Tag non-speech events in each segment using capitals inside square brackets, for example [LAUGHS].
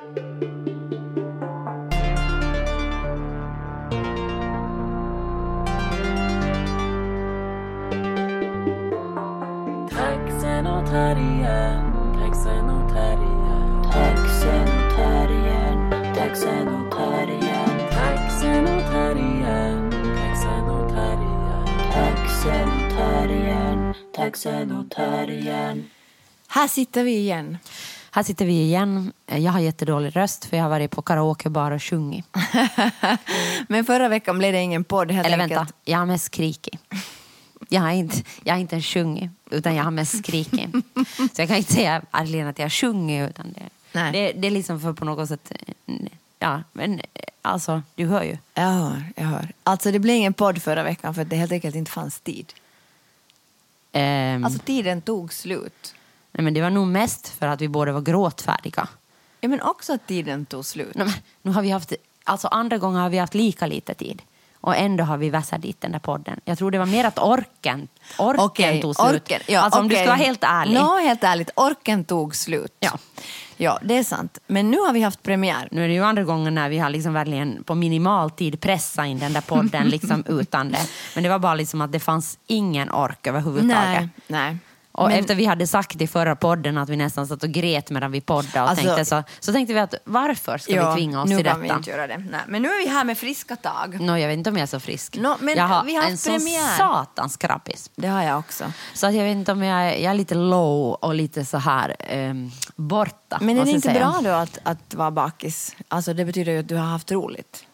Taxen och terriern, taxen och terriern. Taxen och terriern, taxen och terriern, Taxen och terriern, taxen och terriern. taxen och terriern, taxen och terriern. Här sitter vi igen. Här sitter vi igen. Jag har jättedålig röst för jag har varit på karaokebar och sjungit. [LAUGHS] Men förra veckan blev det ingen podd helt Eller enkelt. vänta, jag har mest skrikit. Jag har inte, jag har inte ens sjungit, utan jag har mest skrikit. Så jag kan inte säga verkligen att jag har sjungit, utan det, Nej. det, det är liksom för på något sätt... Ja, men alltså, du hör ju. Jag hör, jag hör. Alltså det blev ingen podd förra veckan för att det helt enkelt inte fanns tid. Ehm, Alltså tiden tog slut. Nej, men det var nog mest för att vi båda var gråtfärdiga. Ja men också att tiden tog slut. Nej, men, nu har vi haft, alltså andra gånger har vi haft lika lite tid. Och ändå har vi vässat dit den där podden. Jag tror det var mer att orken, orken Okej, tog slut. orken. Ja, alltså om du ska vara helt ärlig. Nå, helt ärligt. Orken tog slut. Ja. Ja, det är sant. Men nu har vi haft premiär. Nu är det ju andra gången när vi har liksom verkligen på minimal tid pressat in den där podden [LAUGHS] liksom utan det. Men det var bara liksom att det fanns ingen ork överhuvudtaget. Nej, nej. Och Men- efter vi hade sagt i förra podden att vi nästan satt och grät medan vi poddade och Alltså- tänkte så, så tänkte vi att varför ska vi tvinga oss nu till kan vi detta? inte göra det. Nej, men nu är vi här med friska tag. Nå, jag vet inte om jag är så frisk. Nå, men jag har vi har en haft sån premiär. satans krabbis. Det har jag också. Så att jag vet inte om jag är, jag är lite low och lite så här ehm, borta. Men är det inte säga. bra då att, att vara bakis? Alltså det betyder ju att du har haft roligt.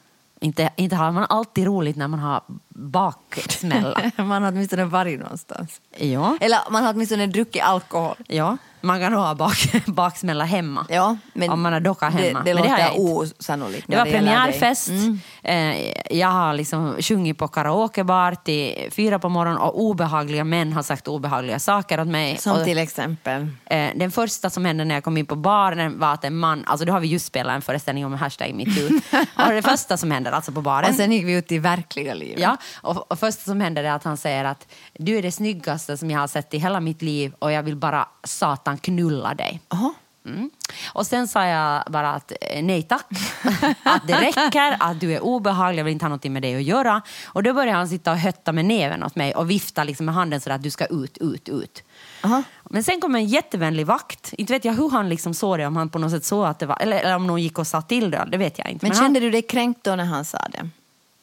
Inte, inte har man alltid roligt när man har baksmälla. [LAUGHS] man har åtminstone varit någonstans. ja. Eller man har åtminstone druckit alkohol. ja, man kan ha bak, [LAUGHS] baksmälla hemma. Ja, men om man har dockat hemma. Det, det men det låter osannolikt. Det var premiärfest. Mm. Eh, jag har liksom sjungit på karaokebar till fyra på morgonen och obehagliga män har sagt obehagliga saker åt mig. Som och, till exempel. eh, den första som hände när jag kom in på baren var att en man, alltså då har vi just spelat en föreställning om hashtag metoo. [LAUGHS] och det första som händer alltså på baren. Och sen gick vi ut i verkliga livet. Ja, och, och första som händer är att han säger att du är det snyggaste som jag har sett i hela mitt liv och jag vill bara satan knulla dig. Jaha. Mm. Och sen sa jag bara att eh, nej tack, [LAUGHS] att det räcker, att du är obehaglig, jag vill inte ha någonting med dig att göra. Och då började han sitta och hötta med näven åt mig och vifta liksom med handen så att du ska ut, ut, ut. Aha. Men sen kom en jättevänlig vakt. Inte vet jag hur han liksom såg det, om han på något sätt såg att det var, eller, eller om någon gick och sa till det, det vet jag inte. Men han, kände du dig kränkt då när han sa det?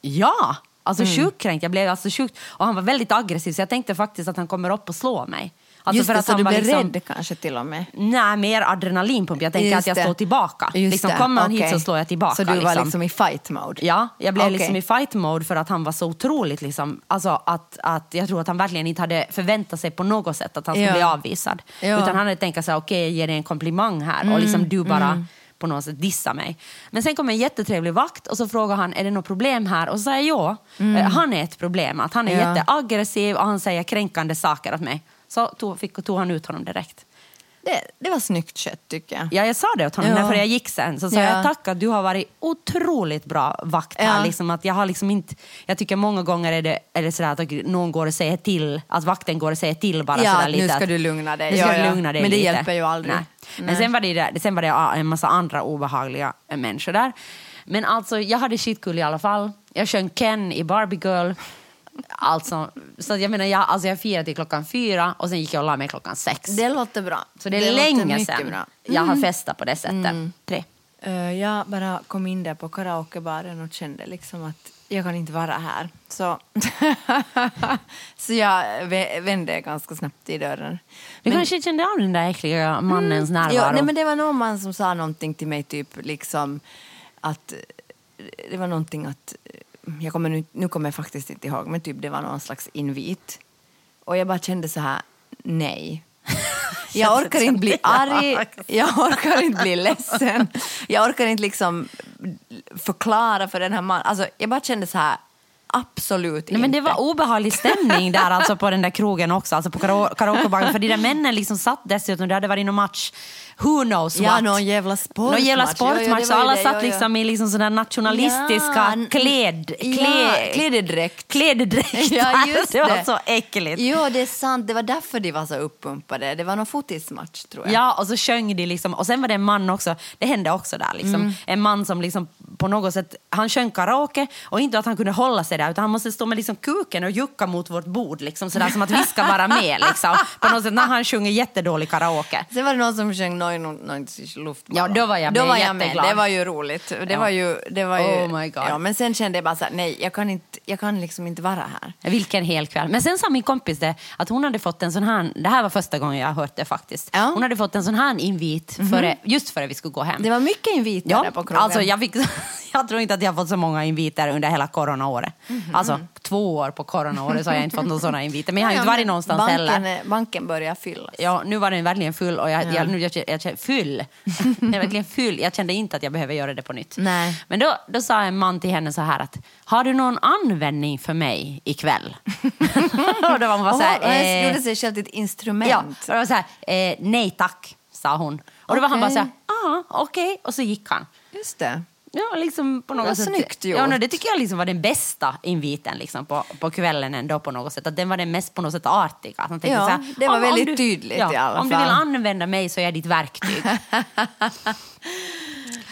Ja! Alltså sjukt kränkt. Jag blev alltså sjukt. Och han var väldigt aggressiv så jag tänkte faktiskt att han kommer upp och slå mig. Alltså Just för det, att så han du blev liksom, rädd kanske till och med? Nej, mer adrenalinpump. Jag tänker Just att jag det. slår tillbaka. Just liksom, kommer han hit okej. så slår jag tillbaka. Så du var liksom i fight mode? Ja, jag blev Okej. liksom i fight mode för att han var så otroligt liksom, alltså att, att jag tror att han verkligen inte hade förväntat sig på något sätt att han skulle Ja. bli avvisad. Ja. Mm, Utan han hade tänkt sig, okej jag ger dig en komplimang här och liksom du bara på något sätt dissa mig. Men sen kom en jättetrevlig vakt och så frågade han, är det något problem här? Och så sa jag ja, Eh, han är ett problem. Att han är Mm. Ja. jätteaggressiv och han säger kränkande saker åt mig. Så tog, fick, tog han ut honom direkt. Det, det var snyggt skött tycker jag. Ja, jag sa det åt honom Ja. när för jag gick sen. Så sa Ja. jag tack att du har varit otroligt bra vakt här. Ja. Liksom att jag, har liksom inte, jag tycker många gånger är det, är det sådär att någon går och säger till, att vakten går och säger till bara Ja, sådär nu lite. ska att- du lugna dig. Nu ska du lugna dig Men det lite. hjälper ju aldrig. Nej. Men Nej. sen var, det, där- sen var det en massa andra obehagliga människor där. Men alltså, jag hade skitkul i alla fall. Jag sjöng Ken i Barbie Girl. Alltså, så att jag menar, jag, alltså jag firade till klockan fyra och sen gick jag och la mig klockan sex. Det låter bra. så det är låter länge sedan bra. jag har festat på det sättet. Tre. Eh, jag bara kom in där på karaokebaren och kände liksom att jag kan inte vara här. Så, [LAUGHS] så jag vä- vände ganska snabbt i dörren. Du Men- kanske kände av den där äckliga mannens närvaro? Ja, nej, men det var någon man som sa någonting till mig, typ liksom att det var någonting att, jag kommer nu, nu kommer jag faktiskt inte ihåg, men typ det var någon slags invit. Och jag bara kände så här, nej. [LAUGHS] Jag orkar inte bli arg, jag orkar inte bli ledsen, jag orkar inte liksom förklara för den här mannen. Alltså, jag bara kände så här, Absolut Nej, men det inte. var obehaglig stämning där [LAUGHS] alltså på den där krogen också, alltså på kara- karaokebagen. För de där männen liksom satt dessutom, det hade varit någon match, who knows Ja, what. någon jävla sportmatch. Någon jävla Jo, jo, sportmatch. var ju alla det, satt jo, jo. liksom i liksom sådana nationalistiska Ja, n- kläd... Ja, Klä, klädedräkt. klädedräkt. [LAUGHS] Ja, [LAUGHS] just det var det. så äckligt. Jo, det är sant. Det var därför de var så uppumpade. Det var någon fotismatch, tror jag. Ja, och så sjöng de liksom, och sen var det en man också, det hände också där liksom, Mm. en man som liksom på något sätt, han sjöng karaoke och inte att han kunde hålla sig där utan han måste stå med liksom kuken och jucka mot vårt bord liksom sådär som att vi ska vara med liksom, på något sätt när han sjunger jättedålig karaoke. Sen var det någon som sjöng någon, någon luftballong. Ja, då var jag då med, var jag med. Det var ju roligt. Det Ja. var ju, det var ju, Oh my God. Ja, men sen kände jag bara så här, nej, jag kan, inte, jag kan liksom inte vara här. Vilken hel kväll. Men sen sa min kompis det, att hon hade fått en sån här, det här var första gången jag har hört det faktiskt. Ja. Hon hade fått en sån här invit före, just före vi skulle gå hem. Det var mycket inviter Ja, på krogen. alltså jag, fick, [LAUGHS] jag tror inte att jag har fått så många inviter under hela coronaåret. Mhm. Alltså två år på coronaåret så har jag inte fått några sådana inviter. Men jag har Ja, inte varit någonstans banken, heller. Banken börjar fyllas. Ja, nu var den verkligen full och jag, jag, nu, jag, jag, kände full. [LAUGHS] Jag verkligen full. Jag kände inte att jag behöver göra det på nytt. Nej. Men då, då sa en man till henne så här att har du någon användning för mig ikväll? [LAUGHS] och då var hon bara så här, Hon eh, gjorde sig själv till ett instrument. Ja, och var så här, eh, nej tack, sa hon. Och då var han bara så här, ah, okej, och så gick han. Just det. Ja, liksom på något sätt. snyggt gjort. Ja, no, det tycker jag liksom var den bästa inviten liksom på, på kvällen ändå på något sätt. Att den var den mest på något sätt artiga. Att Ja, så här, det var om- om väldigt du, tydligt ja, i alla Om du vill fall. använda mig så är jag ditt verktyg. [LAUGHS]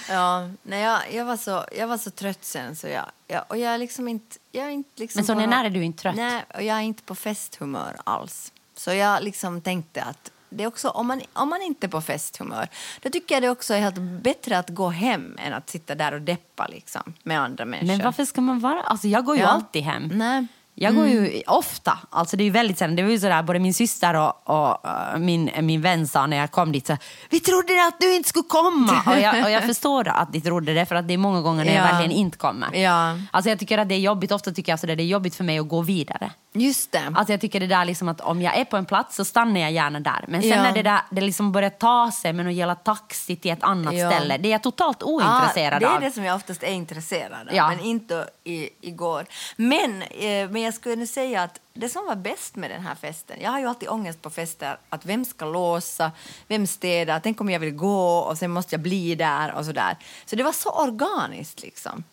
Ja, nej, jag, jag, var så, jag var så trött sen. Så jag, jag, och jag är liksom inte... Jag är inte liksom Men Sonja, på- när är du inte trött? Nej, och jag är inte på festhumör alls. Så jag liksom tänkte att det är också, om, man, om man inte är på festhumör då tycker jag det också är helt bättre att gå hem än att sitta där och deppa liksom, med andra människor. Men varför ska man vara... Alltså jag går ju Ja. alltid hem. Nej. Jag går ju ofta, alltså det är ju väldigt sällan. Det var ju sådär, både min syster och, och uh, min, min vän sa när jag kom dit så vi trodde att du inte skulle komma. och, jag, och jag [LAUGHS] förstår att de trodde det för att det är många gånger när jag Ja. verkligen inte kommer. Ja. Alltså jag tycker att det är jobbigt, ofta tycker jag där, det är jobbigt för mig att gå vidare. Just det. Alltså jag tycker det där liksom att om jag är på en plats så stannar jag gärna där. Men sen Ja. när det där det liksom börjar ta sig med att gälla taxi till ett annat Ja. ställe, det är jag totalt ointresserad det är av. det som jag oftast är intresserad av, men inte i, igår. Men, eh, men jag skulle säga att det som var bäst med den här festen, jag har ju alltid ångest på fester, att vem ska låsa, vem städar, tänk om jag vill gå och sen måste jag bli där och sådär. Så det var så organiskt liksom.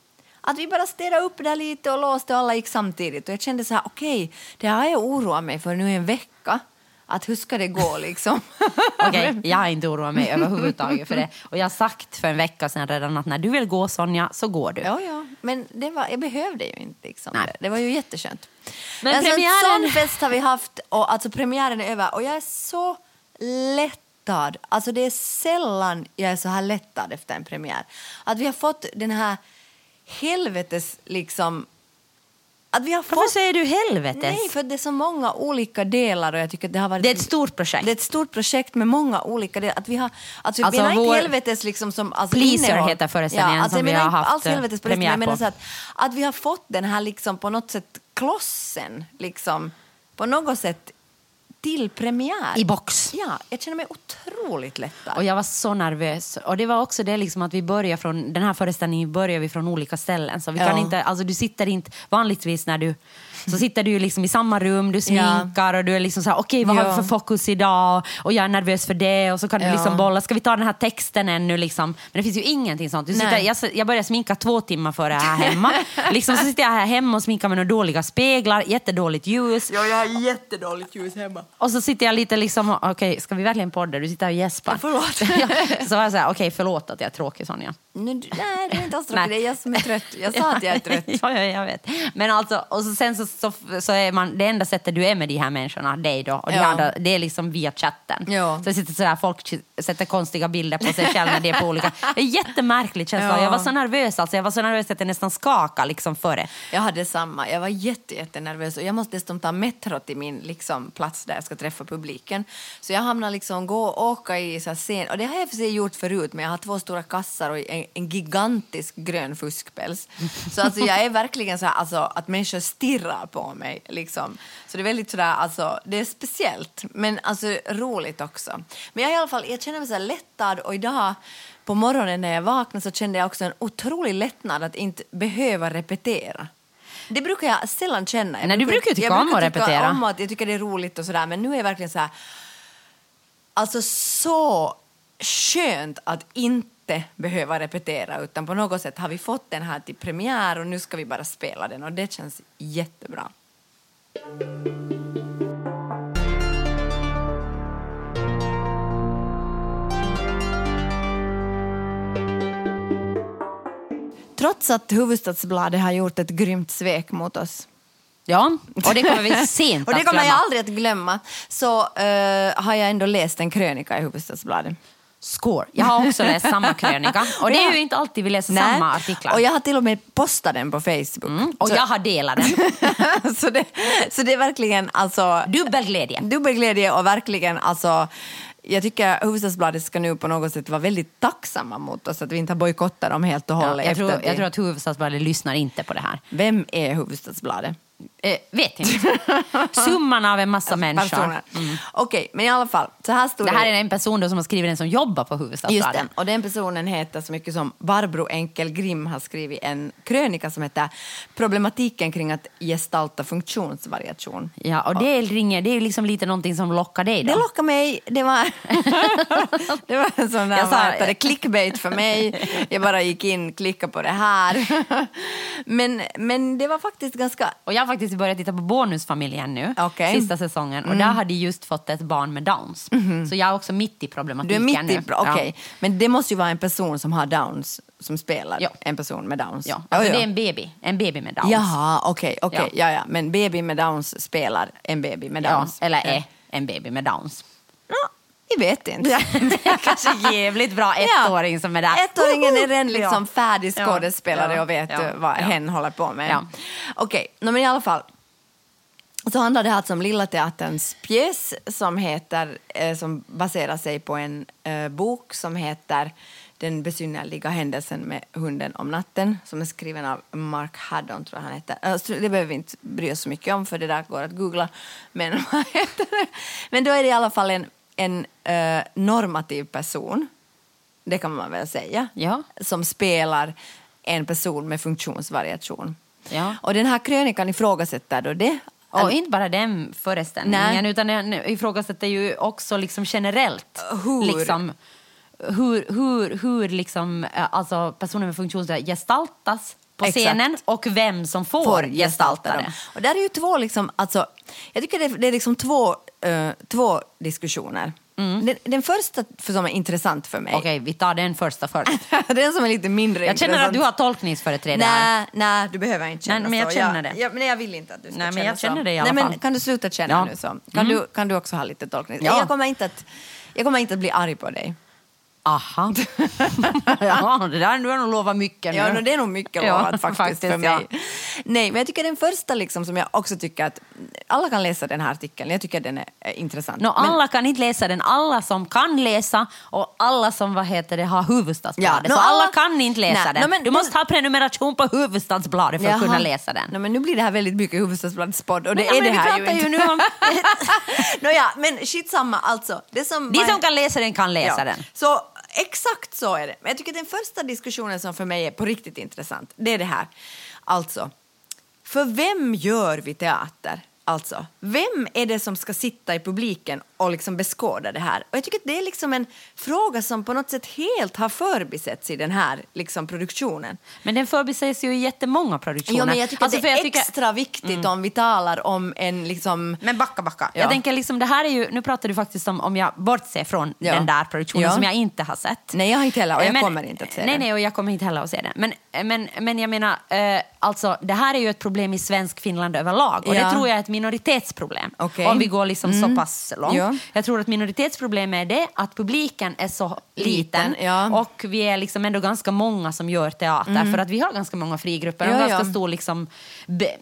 Att vi bara städade upp där lite och låste och alla gick samtidigt. Och jag kände så här, okej, det har jag oroat mig för nu i en vecka. Att hur ska det gå [LAUGHS] liksom? Okej, [LAUGHS] jag har inte oroat mig överhuvudtaget för det. Och jag har sagt för en vecka sedan redan att när du vill gå Sonja så går du. Ja, ja. Men det var, jag behövde ju inte. Liksom. Nej. Det, var ju jätteskönt. Men alltså, premiären- En sån fest har vi haft och alltså premiären är över och jag är så lättad. Alltså det är sällan jag är så här lättad efter en premiär. Att vi har fått den här helvetes liksom att vi har Varför fått... säger du helvetes? Nej, för det är så många olika delar och jag tycker det har varit... Det är ett stort projekt. Det är ett stort projekt med många olika delar. Att vi har, alltså, Alltså, menar inte helvetes liksom som... Alltså, Pleaser innehåll. heter föreställningen alltså, som vi har haft, alls helvetes på premiär jag menar på. att, att vi har fått den här liksom på något sätt klossen liksom på något sätt till premiär. I box. Ja, jag känner mig otroligt lättad. Och jag var så nervös. Och det var också det liksom att vi börjar från, den här föreställningen börjar vi från olika ställen. Så vi kan Ja. inte, alltså du sitter inte, vanligtvis när du, så sitter du liksom i samma rum, du sminkar och du är liksom så här, okej vad har vi för fokus idag? Och jag är nervös för det och så kan du liksom bolla, ska vi ta den här texten ännu liksom? Men det finns ju ingenting sånt. Du sitter, Nej. jag, jag började sminka två timmar före här hemma. [LAUGHS] liksom så sitter jag här hemma och sminkar med några dåliga speglar, jättedåligt ljus. Ja, jag har jättedåligt ljus hemma. Och så sitter jag lite liksom, okej, ska vi verkligen podda? Du sitter här och gäspar. Ja, förlåt. [LAUGHS] Ja, så var jag så här, okej, förlåt att jag är tråkig Sonja. Nu, nej, det är inte alls Nej. tråkigt. Det är jag som är trött. Jag sa att jag är [LAUGHS] trött. ja, ja, jag vet. Men alltså, och så, sen så, så, så är man, det enda sättet du är med de här människorna, dig då, och Ja. andra, det är liksom via chatten. Ja. Så sitter sådär, folk sätter konstiga bilder på sig själva när det är på olika... Det är jättemärkligt känsla. Ja. Jag var så nervös, alltså. jag var så nervös att jag nästan skakade liksom före. Jag hade samma. Jag var jätte, jättenervös och jag måste dessutom ta metro till min liksom, plats där jag ska träffa publiken. Så jag hamnar liksom gå och åka i så scen. Och det har jag för sig gjort förut men jag har två stora kassar och en, en gigantisk grön fuskpäls. Så alltså jag är verkligen så här, alltså att människor stirrar på mig liksom. Så det är väldigt sådär, alltså det är speciellt men alltså roligt också. Men jag i alla fall, jag känner mig så lättad och idag på morgonen när jag vaknade så kände jag också en otrolig lättnad att inte behöva repetera. Det brukar jag sällan känna. Jag Nej, du brukar ju tycka jag om att repetera. Tycka om att jag tycker det är roligt och sådär, men nu är jag verkligen så här... Alltså så skönt att inte behöva repetera utan på något sätt har vi fått den här till premiär och nu ska vi bara spela den och det känns jättebra. Trots att Hufvudstadsbladet har gjort ett grymt svek mot oss Ja, och det kommer vi [LAUGHS] sent och det att kommer jag glömma. aldrig att glömma så eh, har jag ändå läst en krönika i Hufvudstadsbladet. Score. Jag har också läst samma krönika. [LAUGHS] Och det är ju inte alltid vi läser samma artiklar. Och jag har till och med postat den på Facebook. Mm, och så, jag har delat den. [LAUGHS] så, det, så det är verkligen alltså Dubbelglädje. dubbelglädje och verkligen alltså jag tycker Hufvudstadsbladet ska nu på något sätt vara väldigt tacksamma mot oss att vi inte har bojkottat dem helt och Ja, hållet. jag, efter tror, att jag tror att Hufvudstadsbladet lyssnar inte på det här. Vem är Hufvudstadsbladet? Eh, vet inte. Summan av en massa människor. Personer. Okej, men i alla fall. Så här stod Det här är en person som har skrivit den som jobbar på Just det, och den personen heter så mycket som Barbro Enkelgrim har skrivit en krönika som heter Problematiken kring att gestalta funktionsvariation. Ja, och det ringer, det är liksom lite någonting som lockar dig då. Det lockade mig. Det var, [LAUGHS] det var en sån där Jag sa- det, clickbait för mig. Jag bara gick in, klickade på det här. Men, men det var faktiskt ganska... Och jag faktiskt börjat titta på Bonusfamiljen nu. Mm. sista säsongen. Och där har de just fått ett barn med Downs. Så jag är också mitt i Du problematiken är mitt i... nu. Okej, men det måste ju vara en person som har downs som spelar. Ja. En person med downs. Ja. Ja, alltså Ja, ja. Det är en baby, en baby med Downs. Jaha, okej. okej. Ja. Ja. Ja, Men baby med downs spelar en baby med Ja, downs. eller är en baby med Downs. Ja, vi vet inte. [LAUGHS] kanske jävligt bra ettåring som är där. Ettåringen är Ja. liksom färdig Ja. skådespelare Ja. och vet Ja. vad Ja. hen håller på med. Ja. Okej, nå, men i alla fall. Så handlar det alltså om Lilla Teaterns pjäs som, heter, eh, som baserar sig på en eh, bok som heter Den besynnerliga händelsen med hunden om natten som är skriven av Mark Haddon, tror jag han heter. Eh, så det behöver vi inte bry oss så mycket om för det där går att googla. Men, [LAUGHS] vad heter det? Men då är det i alla fall en, en eh, normativ person, det kan man väl säga, Ja. som spelar en person med funktionsvariation. Ja. Och den här krönikan ifrågasätter då det. Och inte bara den föreställningen, Nej. utan den ifrågasätter ju också liksom generellt Hur? Liksom, hur, hur, hur liksom, eh, alltså personer med funktionshinder gestaltas på Exakt. scenen och vem som får, får gestalta dem. det. Och där är ju två, liksom, alltså, jag tycker det är, det är liksom två, eh, två diskussioner. Den, den första för, som är intressant för mig, Mm. Okej, vi tar den första först. [LAUGHS] den som är lite mindre Jag känner intressant. att du har tolkningsföreträde. Nej, nej, du behöver inte känna Nej, men jag så. känner det. Jag, men jag vill inte att du ska Nej, men känna jag så. känner det i alla nej, fall. Men kan du sluta känna Ja. nu så? Kan, Mm. du, kan du också ha lite tolkning? Ja. Jag, kommer inte att, jag kommer inte att bli arg på dig. Aha. [LAUGHS] ja, det där du har nog lovat mycket nu. Ja, no, det är nog mycket Ja, lovat faktiskt, faktiskt, för mig. ja. Nej, men jag tycker den första liksom, som jag också tycker att alla kan läsa den här artikeln. Jag tycker den är eh, intressant. No, Men- alla kan inte läsa den. Alla som kan läsa och alla som vad heter det, har Hufvudstadsbladet. Ja, no, så alla, alla- kan inte läsa Nej, den. no, men- du måste ha prenumeration på Hufvudstadsbladet för att Jaha. kunna läsa den. No, men nu blir det här väldigt mycket Hufvudstadsbladets podd och det Ja, är men det här ju ju nu om- [LAUGHS] Nåja, men skitsamma alltså. Det som De var- som kan läsa den kan läsa Ja. den. Så exakt så är det. Men jag tycker den första diskussionen som för mig är på riktigt intressant, det är det här. Alltså, för vem gör vi teater? Alltså, vem är det som ska sitta i publiken och liksom beskåda det här? Och jag tycker att det är liksom en fråga som på något sätt helt har förbisetts i den här liksom, produktionen. Men den förbises ju i jättemånga produktioner. Jo, men jag tycker Alltså, att det är tycker- extra viktigt om vi talar om en liksom... Men backa, backa. Ja. Jag tänker liksom, det här är ju, nu pratar du faktiskt om, om jag bortser från Ja. den där produktionen Ja. som jag inte har sett. Nej, jag har inte heller och jag Men- kommer inte att se nej, den. Nej, och jag kommer inte heller att se den. Men, men, men jag menar, eh, alltså, det här är ju ett problem i svensk Finland överlag. Och Ja. det tror jag är ett minoritetsproblem. Mm. Om vi går liksom så pass långt. Ja. Jag tror att minoritetsproblem är det att publiken är så liten. Liten, ja. Och vi är liksom ändå ganska många som gör teater. För att vi har ganska många frigrupper och Mm. Ja, ganska stor, liksom, be,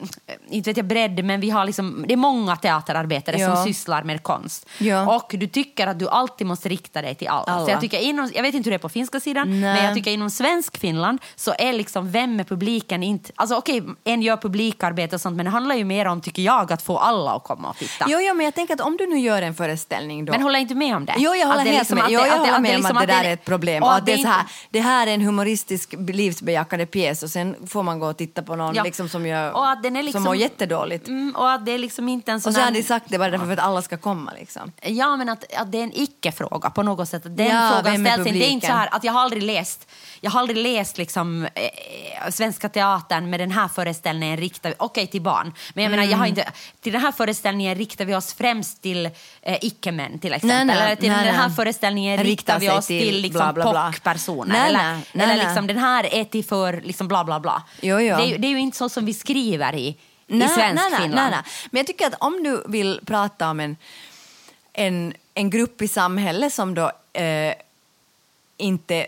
inte vet jag bredd, men vi har liksom, det är många teaterarbetare som sysslar med konst. Och du tycker att du alltid måste rikta dig till alla. Alla. Så jag, tycker inom, jag vet inte hur det är på finska sidan, Nej. men jag tycker inom svensk Finland så är liksom vem är publiken inte... Alltså okej, en gör publikarbete och sånt, men det handlar ju mer om, tycker jag, att få alla att komma och titta. Jo, jo, men jag tänker att om du nu gör en föreställning föreställning då. Men håller inte med om det? Jo, jag håller helt liksom- med. att Jo, det- jag håller med om liksom att det där är ett problem. och att det, är så här, det här är en humoristisk livsbejakande pjäs och sen får man gå och titta på någon Ja. liksom, som, gör, Och att den är liksom- som mår jättedåligt. Mm, och att det är liksom inte en sån Och så har de sagt det bara därför för att alla ska komma. Liksom. Ja, men att, att det är en icke-fråga på något sätt. Den Ja, frågan ställs inte. Det är inte så här att jag har aldrig läst, jag har aldrig läst liksom, eh, Svenska Teatern med den här föreställningen riktar vi, okej till barn. Men jag menar, jag Mm. har inte, till den här föreställningen riktar vi oss främst till eh, icke-män till exempel. Nej, nej, eller till nej, den här föreställningen Riktar vi oss till till, liksom, bla, bla. Nej, eller eller liksom, den här är till för liksom, bla bla bla. Jo, jo. Det, är, ju- det är ju inte så som vi skriver i, i Nej, svensk nej, nej, Finland. nej. Men jag tycker att om du vill prata om en, en, en grupp i samhället som då eh, inte...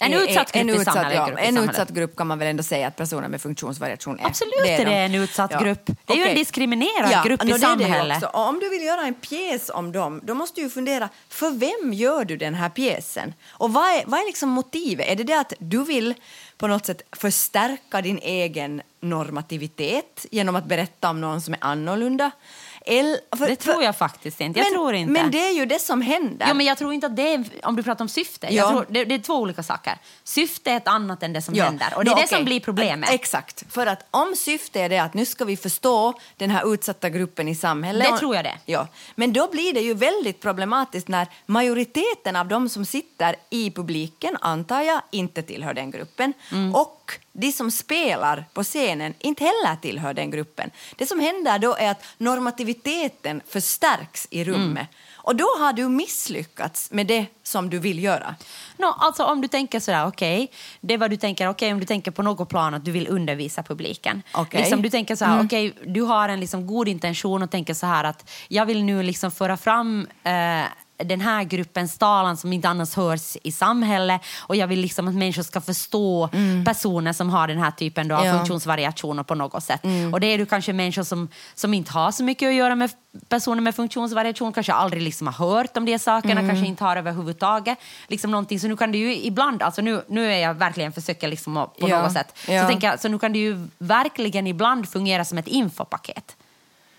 En utsatt grupp i samhället, Ja, grupp i en samhället. utsatt grupp kan man väl ändå säga att personer med funktionsvariation är. Absolut är det de. en utsatt grupp. Det är ju en diskriminerad grupp i det det samhället. om du vill göra en pjäs om dem, då måste du fundera, för vem gör du den här pjäsen? Och vad är, vad är liksom motivet? Är det det att du vill på något sätt förstärka din egen normativitet genom att berätta om någon som är annorlunda? Eller, för, Det tror jag faktiskt inte. Jag men, tror inte. Men det är ju det som händer. Jo, men jag tror inte att det är, om du pratar om syfte, Ja. tror, det, det är två olika saker. Syfte är ett annat än det som Ja. händer. Och det är Nå, det okej. som blir problemet. Exakt. För att om syftet är det att nu ska vi förstå den här utsatta gruppen i samhället. Det tror jag det. Ja. Men då blir det ju väldigt problematiskt när majoriteten av de som sitter i publiken, antar jag, inte tillhör den gruppen. Mm. Och de som spelar på scenen inte heller tillhör den gruppen. Det som händer då är att normativiteten förstärks i rummet. Mm. Och då har du misslyckats med det som du vill göra. No, alltså om du tänker sådär, okej, det är vad du tänker, okej om du tänker på något plan att du vill undervisa publiken. Okej. Liksom, du tänker så här, Mm. okej, du har en liksom god intention och tänker så här att jag vill nu liksom föra fram eh, den här gruppens talan som inte annars hörs i samhället och jag vill liksom att människor ska förstå personer som har den här typen då av Mm. Ja. funktionsvariationer på något sätt. Och det är du kanske människor som, som inte har så mycket att göra med personer med funktionsvariation, kanske aldrig liksom har hört om de sakerna, kanske inte har överhuvudtaget liksom någonting. Så nu kan du ju ibland, alltså nu, nu är jag verkligen försöker liksom på Ja. något sätt, så tänker jag, så nu kan det ju verkligen ibland fungera som ett infopaket.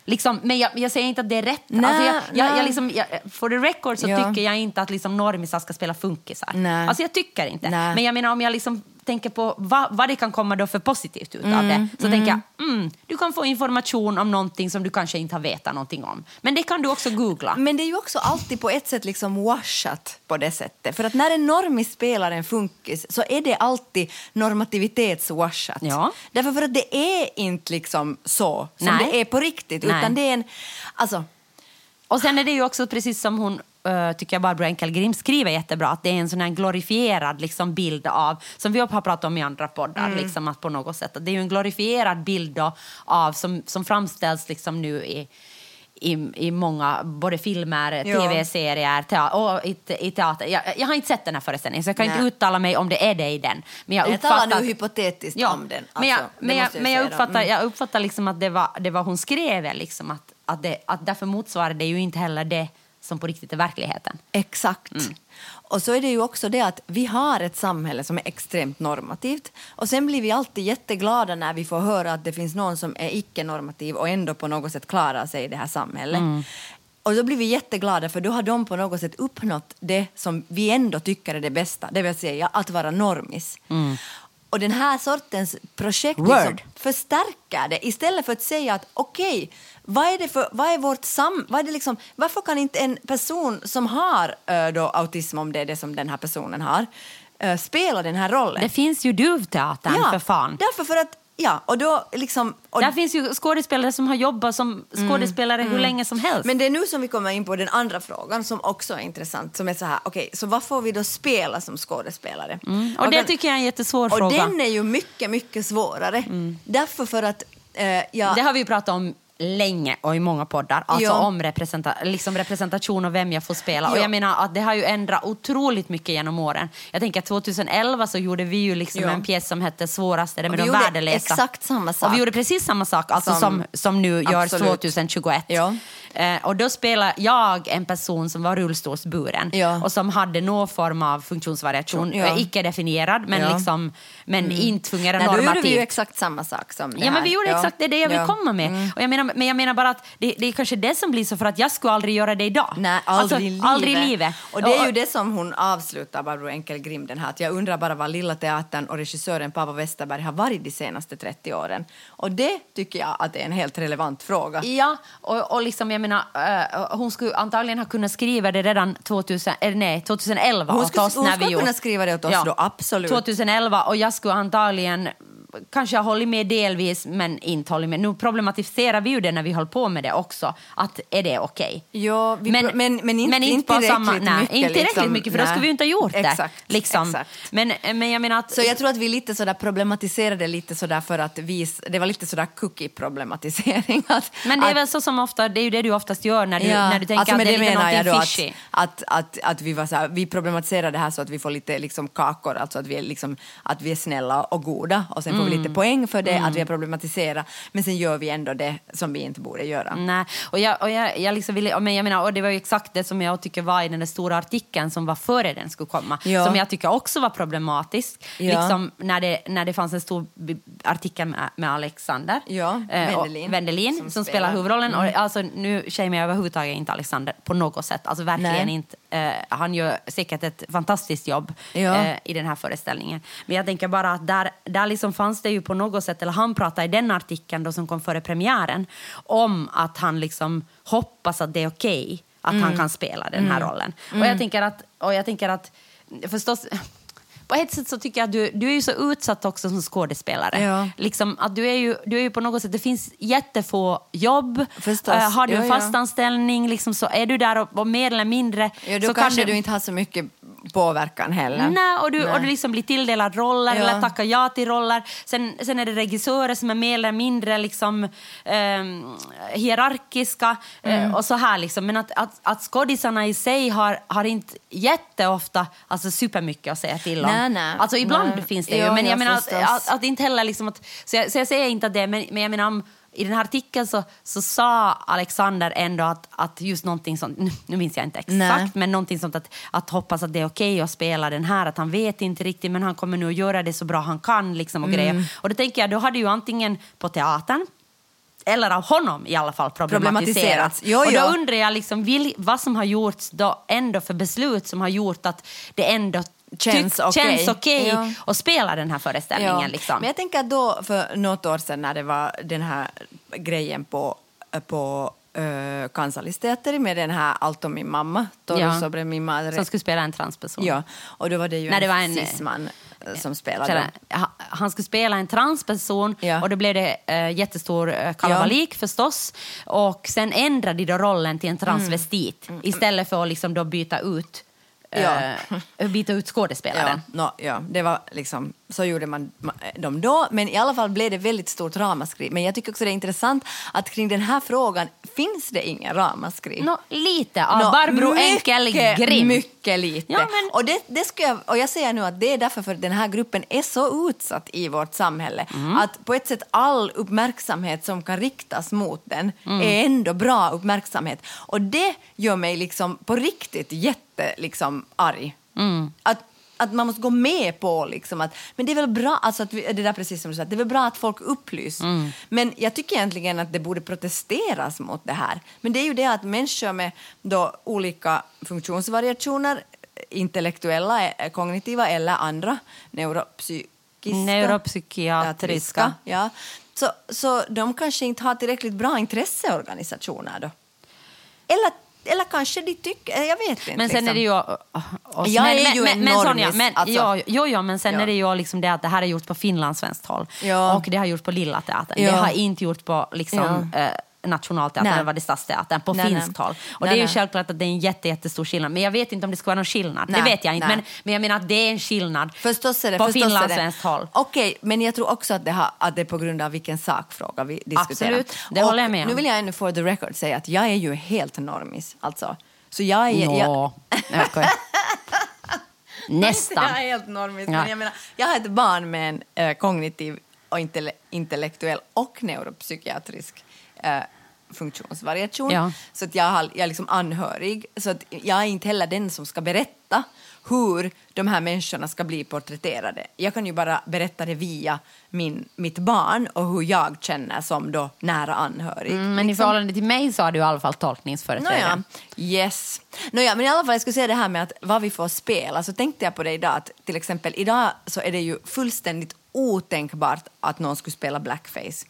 Liksom, men jag, jag säger inte att det är rätt. Nej, alltså jag, jag, jag liksom, jag, for the record så Ja. tycker jag inte att liksom normisar ska spela funkisar. Nej. Alltså jag tycker inte. Nej. Men jag menar om jag liksom tänker på vad, vad det kan komma då för positivt ut Mm, av det. Så tänker jag, mm, du kan få information om någonting som du kanske inte har vetat någonting om. Men det kan du också googla. Men det är ju också alltid på ett sätt liksom washat på det sättet. För att när en normis spelar en funkis så är det alltid normativitetswashat. Ja. Därför för att det är inte liksom så som Nej. det är på riktigt. Nej. Utan det är en... Alltså, Och sen är det ju också precis som hon eh, tycker jag Barbro Enkelgrim skriver jättebra att det är en sån här glorifierad liksom, bild av, som vi har pratat om i andra poddar, Mm. liksom, att på något sätt, det är en glorifierad bild då, av, som, som framställs liksom nu i i, i många både filmer, Ja. tv-serier och i, i teater. Jag, jag har inte sett den här föreställningen så jag kan Nej. inte uttala mig om det är det i den. Men jag, jag talar nu hypotetiskt Ja, om den. men jag, Alltså, men jag, men jag, säga då. uppfattar, Mm. jag uppfattar liksom att det var, det var hon skrev, liksom, att, att, det, att därför motsvarar det ju inte heller det som på riktigt är verkligheten. Exakt. Mm. Och så är det ju också det att vi har ett samhälle som är extremt normativt. Och sen blir vi alltid jätteglada när vi får höra att det finns någon som är icke-normativ och ändå på något sätt klarar sig i det här samhället. Mm. Och då blir vi jätteglada för då har de på något sätt uppnått det som vi ändå tycker är det bästa, det vill säga att vara normis. Och den här sortens projekt liksom förstärker det istället för att säga att okej, vad är det för, vad är vårt sam, vad är det liksom, varför kan inte en person som har äh, då autism, om det är det som den här personen har, äh, spela den här rollen? Det finns ju Duvteatern för fan. Därför för att, ja, och då liksom... Och, Där finns ju skådespelare som har jobbat som skådespelare hur länge som helst. Mm, men det är nu som vi kommer in på den andra frågan som också är intressant, som är så här, okej, så vad får vi då spela som skådespelare? Mm. och Vad det kan- tycker jag är en jättesvår Och fråga. den är ju mycket, mycket svårare. Därför för att, eh, ja, Det har vi ju pratat om länge och i många poddar. Alltså Ja. om representa liksom representation och vem jag får spela. Och Ja. jag menar att det har ju ändrat otroligt mycket genom åren. Jag tänker att 2011 så gjorde vi ju liksom Ja. en pjäs som hette Svåraste, det med de värdelösa. exakt samma sak. Och vi gjorde precis samma sak alltså som, Som- som, nu görs Absolut. 2021. Ja. Eh, och då spelar jag en person som var rullstolsburen och som hade någon form av funktionsvariation, Ja. Icke definierad men. Mm. liksom, men inte fungerar Nej, då normativt. gjorde vi ju exakt samma sak som det Ja, men här. vi gjorde exakt det, är det jag vill. Mm. komma med. Och jag menar, men jag menar bara att det, det är kanske det som blir så för att jag skulle aldrig göra det idag. Nej, aldrig alltså, livet. Aldrig livet. Och det är ju det som hon avslutar, Barbro Enkelgrim, den här att jag undrar bara var Lilla Teatern och regissören Paavo Westerberg har varit de senaste 30 åren. Och det tycker jag att är en helt relevant fråga. Ja, och, och liksom jag menar, eh, hon skulle antagligen ha kunnat skriva det redan 2000, eller nej, 2011 Hon åt skulle- oss hon skulle kunna skriva det åt oss då, absolut. 2011 och jag skulle antagligen kanske ha hållit med delvis men inte hållit med. Nu problematiserar vi ju det när vi höll på med det också, att är det okej? Ja, vi pro- men- men inte- inte på tillräckligt nej, mycket, Inte tillräckligt liksom. mycket för då Nej. skulle vi ju inte ha gjort det. Exakt, liksom. exakt. Men, men jag menar att... Så jag tror att vi lite sådär problematiserade lite sådär för att vi, det var lite sådär cookie-problematisering. Men det är att, väl så som ofta, det är ju det du oftast gör när du, Ja, när du tänker alltså att det är lite menar jag någonting då fishy. Att, att, att, att vi, var så här, vi problematiserar det här så att vi får lite liksom kakor, alltså att vi är, liksom, att vi är snälla och goda och sen får vi Mm. lite poäng för det, att vi har problematiserat, men sen gör vi ändå det som vi inte borde göra. Nej, och jag, och jag, jag liksom ville, men jag menar, och det var ju exakt det som jag tycker var i den där stora artikeln som var före den skulle komma, Ja. som jag tycker också var problematisk. Ja. Liksom när det, när det fanns en stor artikel med, med Alexander Ja, eh, och Wendelin. Wendelin Som som, spelar. huvudrollen. Och alltså, nu shamear jag överhuvudtaget inte Alexander på något sätt, alltså verkligen Nej. inte. Eh, han gör säkert ett fantastiskt jobb Ja. eh, i den här föreställningen. Men jag tänker bara att där, där liksom fanns det ju på något sätt, eller han pratade i den artikeln då som kom före premiären, om att han liksom hoppas att det är okej att Mm. han kan spela den här rollen. Och jag tänker att, och jag tänker att förstås, på ett sätt så tycker jag att du, du är ju så utsatt också som skådespelare. Ja. Liksom att du är, ju, du är ju på något sätt, det finns jättefå jobb. Förstås. Eh, har du en Ja, fast anställning liksom, så är du där och, och mer eller mindre Ja, då så kanske kan du inte har så mycket påverkan heller. Nej, och du, Nej. Och du liksom blir tilldelad roller Ja. eller tackar ja till roller. Sen, sen är det regissörer som är mer eller mindre liksom, ehm, hierarkiska Mm. eh, och så här. Liksom. Men att, att, att skådisarna i sig har, har inte jätteofta alltså, supermycket att säga till om. Nej, nej. Alltså ibland Nej. finns det ju, men ja, jag menar att, att, att inte heller liksom att, så jag, så jag säger inte att det, men, men jag menar om i den här artikeln så, så sa Alexander ändå att, att just någonting sånt, nu, nu minns jag inte exakt, Nej. men någonting sånt att, att hoppas att det är okej att spela den här, att han vet inte riktigt men han kommer nu att göra det så bra han kan liksom och Mm. grejer. Och då tänker jag, då hade ju antingen på teatern eller av honom i alla fall problematiserats. Jo, och då undrar jag liksom, vil, vad som har gjorts då ändå för beslut som har gjort att det ändå Känns okej. okej Ja. att spela den här föreställningen. Ja. Liksom. Men jag tänker att då för något år sedan när det var den här grejen på, på uh, med den här Allt om min mamma, Ja. sobre min madre. Som skulle spela en transperson. Ja, och då var det ju Nej, en, det var en- cisman eh, som spelade. Han skulle spela en transperson Ja. och då blev det eh, jättestor eh, kalabalik förstås. Och sen ändrade de då rollen till en transvestit istället för att liksom då byta ut Ja. eh, byta ut Ja, skådespelaren. no, ja, det var liksom, så gjorde man ma- dem då, men i alla fall blev det väldigt stort ramaskri. Men jag tycker också det är intressant att kring den här frågan finns det ingen ramaskri. Nå, lite av Nå, Barbro mycket, Enkel-Grim. Mycket lite. Ja, men- och, det, det ska jag, och jag säger nu att det är därför för den här gruppen är så utsatt i vårt samhälle Mm. att på ett sätt all uppmärksamhet som kan riktas mot den Mm. är ändå bra uppmärksamhet. Och det gör mig liksom på riktigt jätte liksom arg. Mm. Att, att man måste gå med på liksom att, men det är väl bra, alltså att vi, det där precis som du sa, det är väl bra att folk upplys. Mm. Men jag tycker egentligen att det borde protesteras mot det här. Men det är ju det att människor med då olika funktionsvariationer, intellektuella, eh, kognitiva eller andra, neuropsykiska, Neuropsykiatriska. ja, så, så de kanske inte har tillräckligt bra intresseorganisationer då. Eller, eller kanske de tycker, jag vet inte. Men sen liksom. är det ju... oss. Jag men, är men, ju men, en men, Sonja, men, alltså. ja, jo, jo, men sen Ja. är det ju liksom det att det här är gjort på finlandssvenskt håll. Ja. Och det har gjorts på Lilla Teatern. Ja. Det har inte gjorts på liksom, eh, Nationalteatern eller vad det Stadsteatern, på Nej, finskt håll. Och Nej, det är ju självklart att det är en jätte, jättestor skillnad. Men jag vet inte om det ska vara någon skillnad. Nej, det vet jag inte. Men, men jag menar att det är en skillnad Förstås är det. på finlandssvenskt håll. Okej, men jag tror också att det, har, att det är på grund av vilken sakfråga vi diskuterar. Absolut, det Och håller jag med om. Nu vill jag ännu for the record säga att jag är ju helt normis. Alltså. Så jag är... Jag, Nå, okej. [LAUGHS] Nästan. jag är helt normis. Ja. Men jag, menar, jag har ett barn med en eh, kognitiv och intelle- intellektuell och neuropsykiatrisk eh, funktionsvariation. Ja. Så att jag, har, jag är liksom anhörig. Så att jag är inte heller den som ska berätta hur de här människorna ska bli porträtterade. Jag kan ju bara berätta det via min, mitt barn och hur jag känner som då nära anhörig. Mm, men i liksom. förhållande till mig så har du i alla fall tolkningsföreträde. Nåja, yes. Nåja, men i alla fall, jag skulle säga det här med att vad vi får spela. Så tänkte jag på det idag, att till exempel idag så är det ju fullständigt otänkbart att någon skulle spela blackface.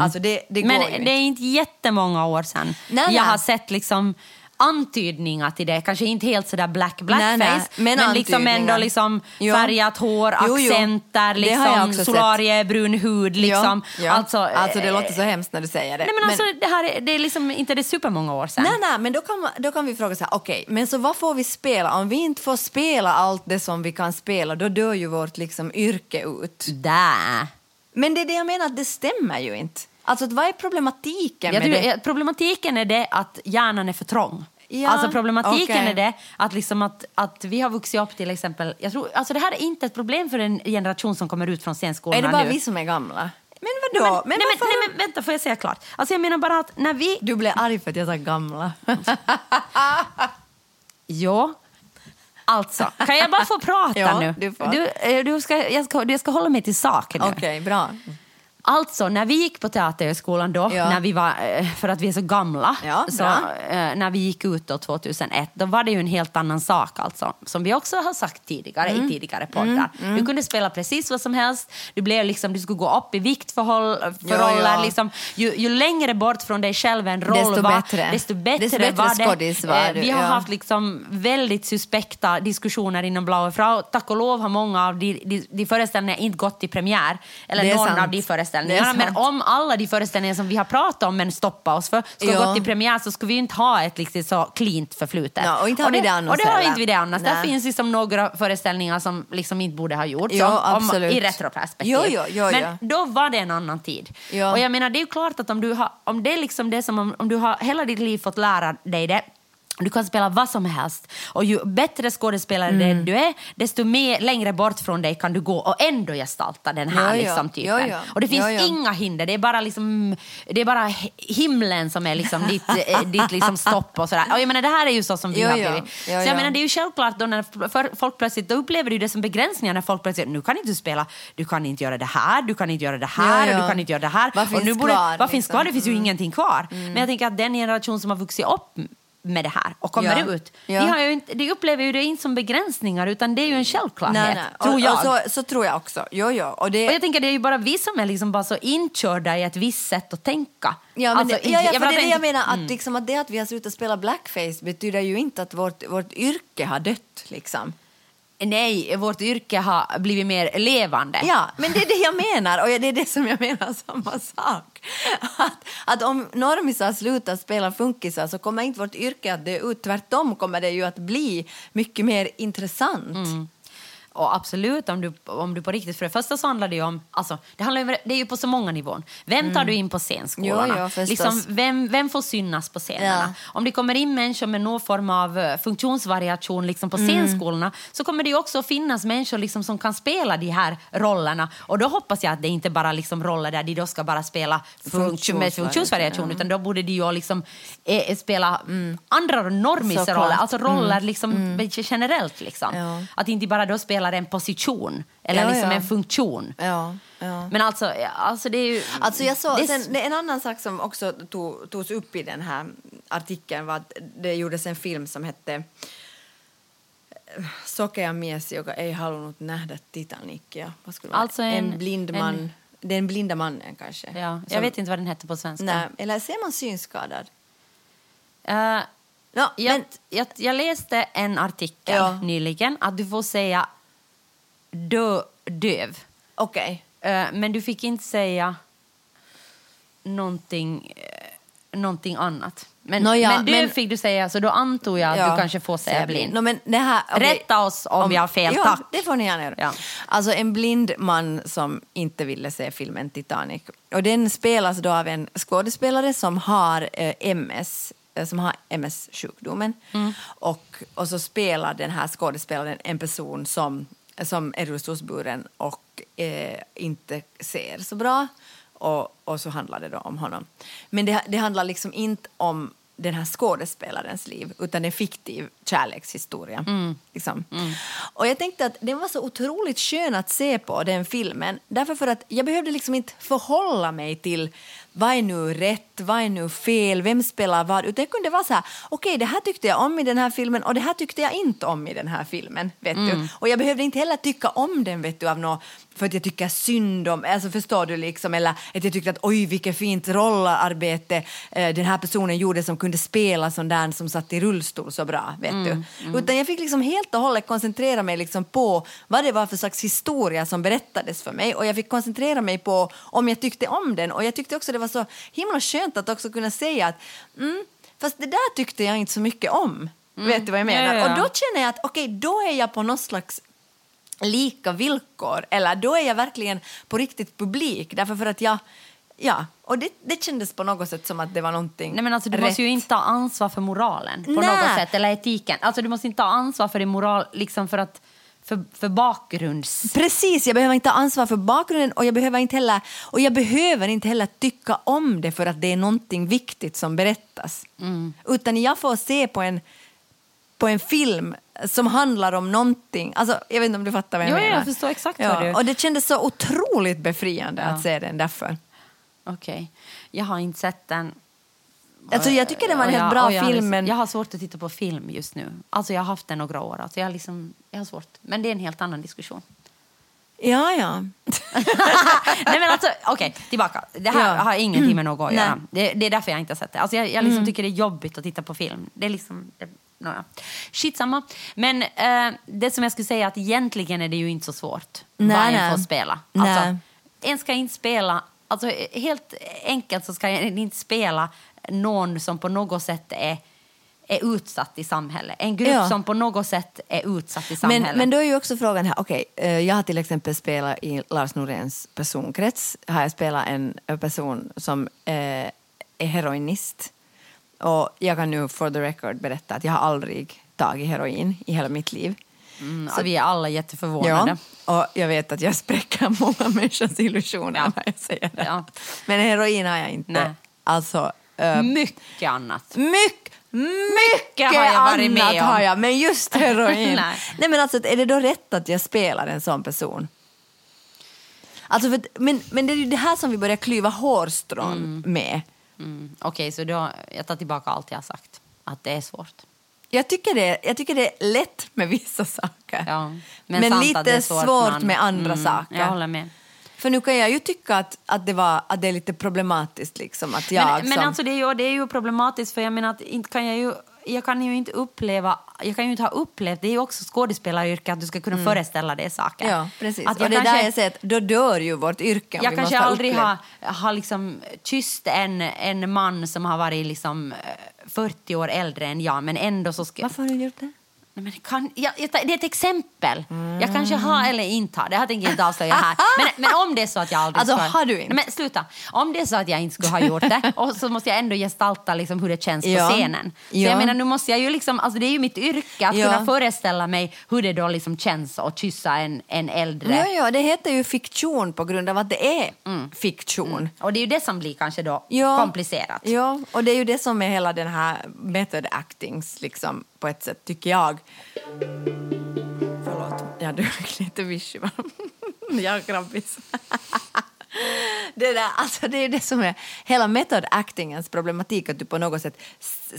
Alltså det, det Men går ju det är inte jättemånga år sedan Nej, nej. jag har sett liksom antydningar till det. Kanske inte helt sådär black blackface, Nej, nej, men men, liksom ändå liksom Jo. färgat hår, Jo, jo. accenter, liksom solarie, brun hud. Liksom. Ja, ja. Alltså, alltså det eh, låter så hemskt när du säger det. Nej, men alltså, det, här är, det är liksom inte det supermånga år sedan. Nej, nej, men då kan, då kan vi fråga så här, okej, men så vad får vi spela? Om vi inte får spela allt det som vi kan spela, då dör ju vårt liksom yrke ut. Där. Men det är det jag menar, att det stämmer ju inte. Alltså, vad är problematiken med det? jag- problematiken är det att hjärnan är för trång. Ja, alltså problematiken okej. är det att, liksom att, att vi har vuxit upp till exempel... Jag tror, alltså det här är inte ett problem för en generation som kommer ut från scenskolorna Är det bara nu. vi som är gamla? Men vadå? men, nej, men, nej, men vänta, får jag säga klart? Alltså jag menar bara att när vi... Du blev arg för att jag sa gamla. [LAUGHS] Ja. Alltså, kan jag bara få prata Ja, nu? du får. Du, eh, du ska, jag, ska, jag ska hålla mig till saken nu. Okej, bra. Alltså, när vi gick på Teaterhögskolan då, Ja. när vi var, eh, för att vi är så gamla, Ja, så, eh, när vi gick ut då 2001, då var det ju en helt annan sak alltså. Som vi också har sagt tidigare Mm. i tidigare poddar. Du kunde spela precis vad som helst, du, blev liksom, du skulle gå upp i vikt för, håll, för Ja, roller. Liksom, ju, ju längre bort från dig själv en roll Desto var, bättre. desto bättre, Desto bättre var det. skådis var Eh, du, Vi har haft liksom väldigt suspekta diskussioner inom Blaue Frau. Tack och lov har många av de, de, de föreställningarna inte gått i premiär. Eller någon sant. av de är föreställningarna. Men om alla de föreställningar som vi har pratat om men stoppat oss för ska Ja. gått i premiär så skulle vi inte ha ett liksom så cleant förflutet. Ja, och inte har vi det annars Och det har inte vi det annars. Där Nej. finns liksom några föreställningar som liksom inte borde ha gjorts. I retroperspektiv. Jo, jo, jo, men då var det en annan tid. Och jag menar, det är ju klart att om du har, om det är liksom det som om, om du har hela ditt liv fått lära dig det du kan spela vad som helst. Och ju bättre skådespelare Mm. du är, desto mer längre bort från dig kan du gå och ändå gestalta den här ja. liksom, typen. Ja, ja. Och det finns inga hinder. Det är bara, liksom, det är bara hi- himlen som är liksom ditt, [LAUGHS] eh, ditt liksom stopp. Och sådär. Och jag menar, det här är ju så som vi har blivit. Så jag ja. menar, det är ju självklart då när folk plötsligt, då upplever du det som begränsningar när folk plötsligt nu kan inte du spela, du kan inte göra det här, du kan inte göra det här, ja. du kan inte göra det här. Vad och finns nu borde, kvar, vad finns liksom? kvar? Det finns ju ingenting kvar. Men jag tänker att den generation som har vuxit upp med det här och kommer Ja. ut, Ja. de, har ju inte, de upplever ju det inte som begränsningar utan det är ju en självklarhet, Nej, nej. tror och, jag. Och så, så tror jag också. Jo, jo. Och det, Och jag tänker det är ju bara vi som är liksom bara så inkörda i ett visst sätt att tänka. Ja, men Alltså, det, ja, ja, för det är det jag menar. Att, liksom, att det att vi har slutat spela blackface betyder ju inte att vårt, vårt yrke har dött. Liksom. Nej, vårt yrke har blivit mer levande. Ja, men det är det jag menar. Och det är det som jag menar samma sak. Att, att om normisar slutar spela funkisar så kommer inte vårt yrke att dö ut. Tvärtom kommer det ju att bli mycket mer intressant. Mm. Och absolut, om du, om du på riktigt... För det första så handlar det ju om... Alltså, det, handlar ju, det är ju på så många nivåer. Vem tar du in på scenskolorna? Jo, jo, liksom, vem, vem får synas på scenerna? Om det kommer in människor med någon form av eh, funktionsvariation liksom på scenskolorna så kommer det också finnas människor liksom som kan spela de här rollerna. Och då hoppas jag att det inte bara liksom roller där de då ska bara spela funktion, med Funktionsvariation, funktionsvariation utan då borde de ju liksom eh, spela andra normisroller, Såklart. alltså roller liksom generellt. Liksom. Ja. Att inte bara då spelar en position eller Ja, liksom ja. en funktion. Ja. Men alltså, alltså det är ju... Alltså jag såg, det sen, en annan sak som också tog, togs upp i den här artikeln var att det gjordes en film som hette Sokea mies, joka ei halunnut nähdä Titanicia. Alltså en- en blind man. en- Den blinda mannen kanske. ja, jag Som- vet inte vad den hette på svenska. Nej, eller ser man synskadad? Eh, Ja, jag, men, jag, jag läste en artikel Ja. nyligen att du får säga dö, döv. okej. Eh, men du fick inte säga någonting, eh, någonting annat. Men, Nå ja, men döv men- fick du säga, så då antog jag att Ja, du kanske får säga blind. No, men det här, okej. Rätta oss om vi har fel, ja, tack. det får ni gärna göra. Ja. Alltså en blind man som inte ville se filmen Titanic. Och den spelas då av en skådespelare som har eh, MS, eh, som har MS-sjukdomen. Mm. Och, och så spelar den här skådespelaren en person som, som är rullstolsburen och eh, inte ser så bra. Och, och så handlar det då om honom. Men det, det handlar liksom inte om den här skådespelarens liv utan en fiktiv kärlekshistoria. Liksom. Och jag tänkte att den var så otroligt skön att se på, den filmen. Därför för att jag behövde liksom inte förhålla mig till vad är nu rätt, vad är nu fel, vem spelar vad? Utan jag kunde vara så här, okej det här tyckte jag om i den här filmen och det här tyckte jag inte om i den här filmen. Vet du? Och jag behövde inte heller tycka om den vet du, av nå för att jag tycker synd om, alltså förstår du liksom, eller att jag tyckte att oj vilket fint rollarbete eh, den här personen gjorde som kunde spela sån där som satt i rullstol så bra, vet du. Utan jag fick liksom helt och hållet koncentrera mig liksom på vad det var för slags historia som berättades för mig och jag fick koncentrera mig på om jag tyckte om den och jag tyckte också det var så himla skönt att också kunna säga att mm, fast det där tyckte jag inte så mycket om. Vet du vad jag menar? Ja, ja, ja. Och då känner jag att okej, då är jag på något slags lika villkor eller då är jag verkligen på riktigt publik därför för att jag Ja, och det, det kändes på något sätt som att det var någonting Nej, men alltså, du rätt. måste ju inte ta ansvar för moralen på Nej. något sätt, eller etiken. Alltså, du måste inte ta ansvar för din moral liksom för, att, för, för bakgrunds... Precis, jag behöver inte ta ansvar för bakgrunden och jag behöver inte heller, och jag behöver inte heller tycka om det för att det är någonting viktigt som berättas. Mm. Utan jag får se på en, på en film som handlar om någonting. Alltså, jag vet inte om du fattar vad jag Jo, menar. jag förstår exakt vad du- Och det kändes så otroligt befriande att se den därför. Okej, jag har inte sett den. Alltså, jag tycker det var en helt jag- bra jag, har film, liksom- men- Jag har svårt att titta på film just nu. Alltså, jag har haft den några år. Alltså, jag, har liksom, jag har svårt. Men det är en helt annan diskussion. Ja, ja. [LAUGHS] Nej men alltså, okej, tillbaka. Det här Ja. har ingenting med något att göra. Det, det är därför jag inte har sett det. Alltså jag jag liksom tycker det är jobbigt att titta på film. Det är liksom... Det, nåja. Skitsamma. Men eh, det som jag skulle säga är att egentligen är det ju inte så svårt Nej, vad en får spela. Nej. Alltså, en ska inte spela... Alltså helt enkelt så ska en inte spela någon som på något sätt är är utsatt i samhället. En grupp Ja. som på något sätt är utsatt i samhället. Men, men då är ju också frågan här, okej, eh, jag har till exempel spelat i Lars Noréns personkrets, har jag spelat en person som eh, är heroinist. Och jag kan nu for the record berätta att jag har aldrig tagit heroin i hela mitt liv. Mm, vi är alla jätteförvånade. Ja, och jag vet att jag spräcker [LAUGHS] många människors illusioner Ja. när jag säger det. Ja. Men heroin har jag inte. Nej. Alltså, eh, Mycket annat. mycket, mycket har jag varit med annat om. har jag, men just heroin. [LAUGHS] Nej. Nej. men alltså, är det då rätt att jag spelar en sån person? Alltså för, men, men det är ju det här som vi börjar klyva hårstrån med. Mm. Okej, så då, jag tar tillbaka allt jag har sagt. Att det är svårt. Jag tycker, det, jag tycker det är lätt med vissa saker. Ja. Men, att lite svårt, man- med andra Mm, saker. Jag håller med. För nu kan jag ju tycka att, att, det, var, att det är lite problematiskt liksom att jag men men som... alltså det, är ju, det är ju problematiskt för jag menar att inte kan jag ju jag kan ju inte uppleva, jag kan ju inte ha upplevt, det är ju också skådespelaryrke att du ska kunna föreställa dig saker. Mm. Ja, precis. Att och det kanske, där jag säger att då dör ju vårt yrke om jag vi kanske måste ha aldrig har, har liksom kysst en, en man som har varit liksom eh, 40 år äldre än jag men ändå så ska Varför har du gjort det? Nej, men kan, jag, det är ett exempel. Jag kanske har eller inte har. Det här tänker jag inte avslöja här. Men, men om det är så att jag aldrig Alltså, ska... har du inte? Nej, men sluta. Om det är så att jag inte skulle ha gjort det [LAUGHS] och så måste jag ändå gestalta liksom hur det känns Ja. på scenen. Så Ja. jag menar, nu måste jag ju liksom... Alltså det är ju mitt yrke att Ja. kunna föreställa mig hur det då liksom känns att kyssa en, en äldre. Ja, ja, det heter ju fiktion på grund av att det är fiktion. Och det är ju det som blir kanske då komplicerat. Ja, och det är ju det som är hela den här method actings, liksom, på ett sätt, tycker jag. Förlåt, jag dök lite va? [LAUGHS] jag har krabbis. [LAUGHS] det, där, alltså, det är det som är hela method actingens problematik, att du på något sätt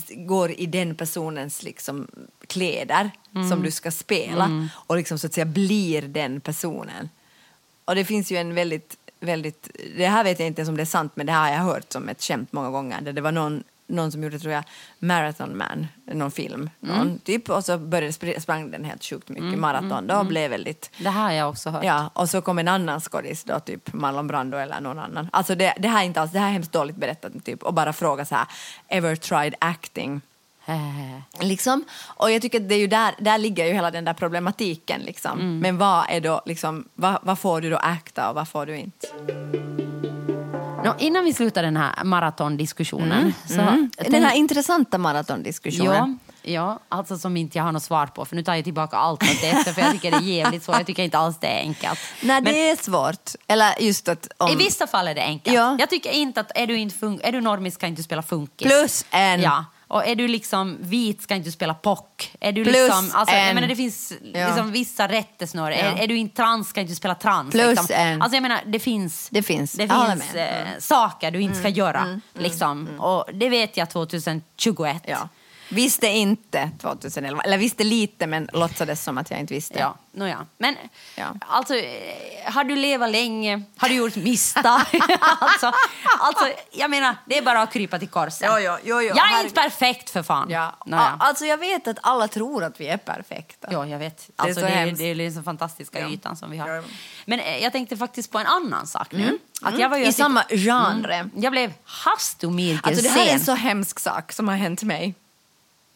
går i den personens liksom, kläder som du ska spela och liksom, så att säga blir den personen. Och det finns ju en väldigt, väldigt, det här vet jag inte ens om det är sant, men det här har jag hört som ett skämt många gånger. Där det var någon, någon som gjorde, tror jag, Marathon Man, någon film, någon, typ, och så började, spr- sprang den helt sjukt mycket maraton. Då blev väldigt Det här har jag också hört. Ja, och så kom en annan skådis då, typ Marlon Brando eller någon annan. Alltså det, det här är inte alls, det här är hemskt dåligt berättat, typ, och bara fråga så här, ever tried acting? Liksom. Och jag tycker att det är ju där, där ligger ju hela den där problematiken. Liksom. Mm. Men vad är då, liksom, vad, vad får du då acta och vad får du inte? Nå, innan vi slutar den här maratondiskussionen. Så Den tänk- här intressanta maratondiskussionen. Ja, ja, alltså som inte jag har något svar på. För nu tar jag tillbaka allt åt det, för jag tycker det är jävligt svårt. Jag tycker inte alls det är enkelt. Nej, Men det är svårt. Eller just att om... I vissa fall är det enkelt. Ja. Jag tycker inte att är du, inte fun- är du normis kan inte spela funkis. Plus en. Ja. Och är du liksom vit ska inte du spela pock. Är du Plus liksom, alltså, jag en- menar, det finns Ja. liksom vissa rättesnöre. Ja. Är, är du inte trans ska inte du spela trans. Plus liksom. en- Alltså jag menar, det finns, Det finns. det Jag finns. Mm. eh, saker du inte ska göra. liksom. Och det vet jag 2021. Ja. Visste inte 2011, eller visste lite men låtsades som att jag inte visste. Ja, nåja. Men Ja. alltså, eh, har du levat länge? Har du gjort misstag? [LAUGHS] alltså, alltså, jag menar, det är bara att krypa till korset. Jo, jo, jo, jo. Jag är Herregud. inte perfekt för fan. Ja. Nåja. A- Alltså jag vet att alla tror att vi är perfekta. Ja, jag vet. är Alltså, så det, är, hemskt. det är den så fantastiska Ja. ytan som vi har. Ja. Men eh, jag tänkte faktiskt på en annan sak nu. Att jag var ju Mm. I samma genre. Mm. Jag blev havstomyrken Alltså det här är en så hemsk sak som har hänt mig.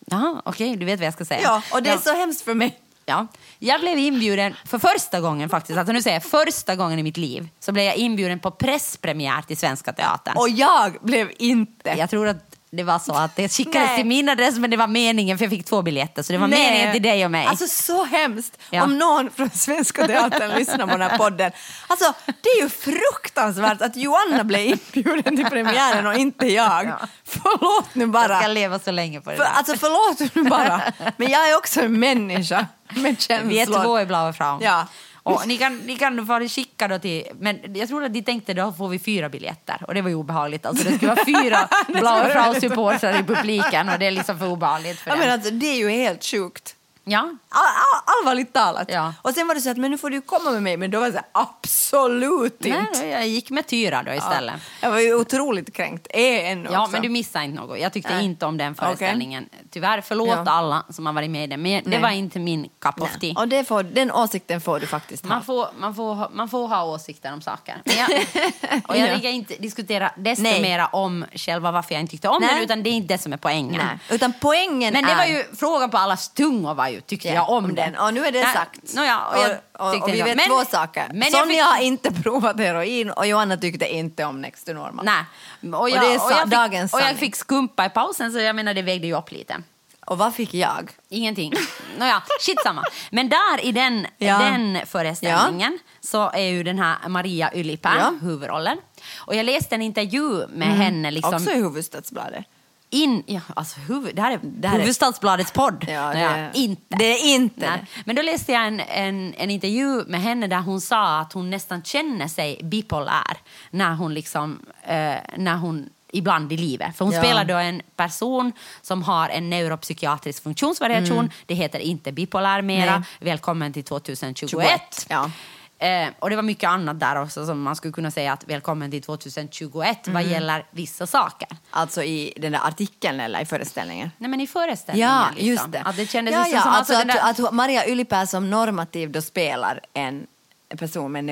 Jaha, okej, du vet vad jag ska säga. Ja, och det är Ja. så hemskt för mig. Ja. Jag blev inbjuden för första gången faktiskt, alltså nu säger jag första gången i mitt liv, så blev jag inbjuden på presspremiär till Svenska Teatern. Och jag blev inte. Jag tror att det var så att det skickades Nej. till min adress men det var meningen för jag fick två biljetter så det var meningen till dig och mig. Alltså så hemskt Ja. om någon från Svenska Teatern lyssnar på den här podden. Alltså det är ju fruktansvärt att Joanna blev inbjuden till premiären och inte jag. Ja. Förlåt nu jag bara. ska leva så länge på det För, där. alltså förlåt nu bara. Men jag är också en människa med känslor. Vi är två i Blaue Frau. Ja. Och ni kan, ni kan det skicka då till, men jag tror att de tänkte då får vi fyra biljetter och det var ju obehagligt. Alltså det skulle vara [LAUGHS] fyra Blaue Frau-supportrar i publiken och det är liksom för obehagligt för Ja, dem. men alltså, det är ju helt sjukt. Ja, All, all, allvarligt talat. Ja. Och sen var det så att men nu får du komma med mig, men då var det så här, absolut inte. Nej, jag gick med Tyra då istället. Jag var ju otroligt kränkt. Är ännu Ja, också. men du missade inte något. Jag tyckte Nej. inte om den föreställningen. Tyvärr, förlåt Ja. alla som har varit med i den, men det Nej. var inte min cup of tea. Och det får, den åsikten får du faktiskt ha. Man får, man, får, man får ha åsikter om saker. Jag, [LAUGHS] och jag Ja. tänker inte diskutera desto Nej. mera om själva varför jag inte tyckte om Nej. den, utan det är inte det som är poängen. Nej. Utan poängen Men det är... var ju frågan på allas tungor var ju, tyckte jag om den. Och nu är det sagt. Nåja, och, jag och, och, och vi vet Men- två saker. Men jag Sonja fick- har inte [LAUGHS] provat heroin och Johanna tyckte inte om Next to Normal. Nej. Och, jag, det är och, sa- jag fick, dagens och jag fick skumpa i pausen, så jag menar det vägde ju upp lite. Och vad fick jag? Ingenting. Nåja, shit samma. Men där i den, Ja. den föreställningen så är ju den här Maria Ylipää Ja. Mm. huvudrollen. Och jag läste en intervju med henne liksom Också i Hufvudstadsbladet. In... Ja, alltså huvud, det här är, Det här är- Hufvudstadsbladets podd. Ja, det- inte. det är inte Nej. Men då läste jag en, en, en intervju med henne där hon sa att hon nästan känner sig bipolär när hon liksom... Eh, när hon ibland i livet. För hon Ja. spelar då en person som har en neuropsykiatrisk funktionsvariation. Det heter inte bipolär mera. Mm. Nej. Välkommen till 2021. 21, ja. Eh, och det var mycket annat där också som man skulle kunna säga att välkommen till 2021 vad gäller vissa saker. Alltså i den där artikeln eller i föreställningen? Nej men i föreställningen. Ja, liksom. just det. Att det kändes ja, ja, som alltså den där- att, att Maria Ylipää som normativ då spelar en person med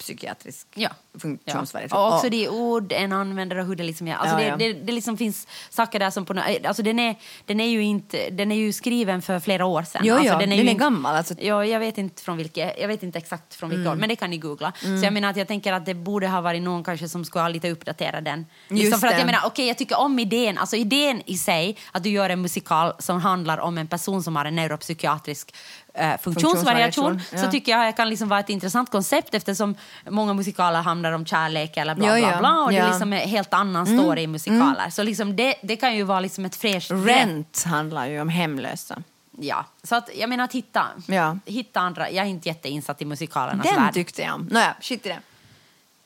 neuropsykiatrisk Ja. funktionsvariation. Ja. Och också Och- de ord en använder och hur det liksom är. Alltså Ja, det. Det, det liksom finns saker där som på nå- alltså den är, den är ju inte, den är ju skriven för flera år sedan. Jo, alltså ja, den är, den är gammal, alltså. Ja, jag vet inte från vilket, jag vet inte exakt från vilket år, men det kan ni googla. Så jag menar att jag tänker att det borde ha varit någon kanske som skulle ha lite uppdaterat den. Liksom Just för att det. jag menar, okej jag tycker om idén, alltså idén i sig, att du gör en musikal som handlar om en person som har en neuropsykiatrisk eh, funktionsvariation, Funktionsvariation, så ja. tycker jag det kan liksom vara ett intressant koncept eftersom många musikaler handlar om kärlek eller bla Ja, bla ja. bla och det Ja. är liksom en helt annan story i musikaler. Så liksom det, det kan ju vara liksom ett fräscht. Rent handlar ju om hemlösa. Ja, så att jag menar att hitta, Ja. hitta andra. Jag är inte jätteinsatt i musikalernas Den värld. tyckte jag om. Nåja, skit i det.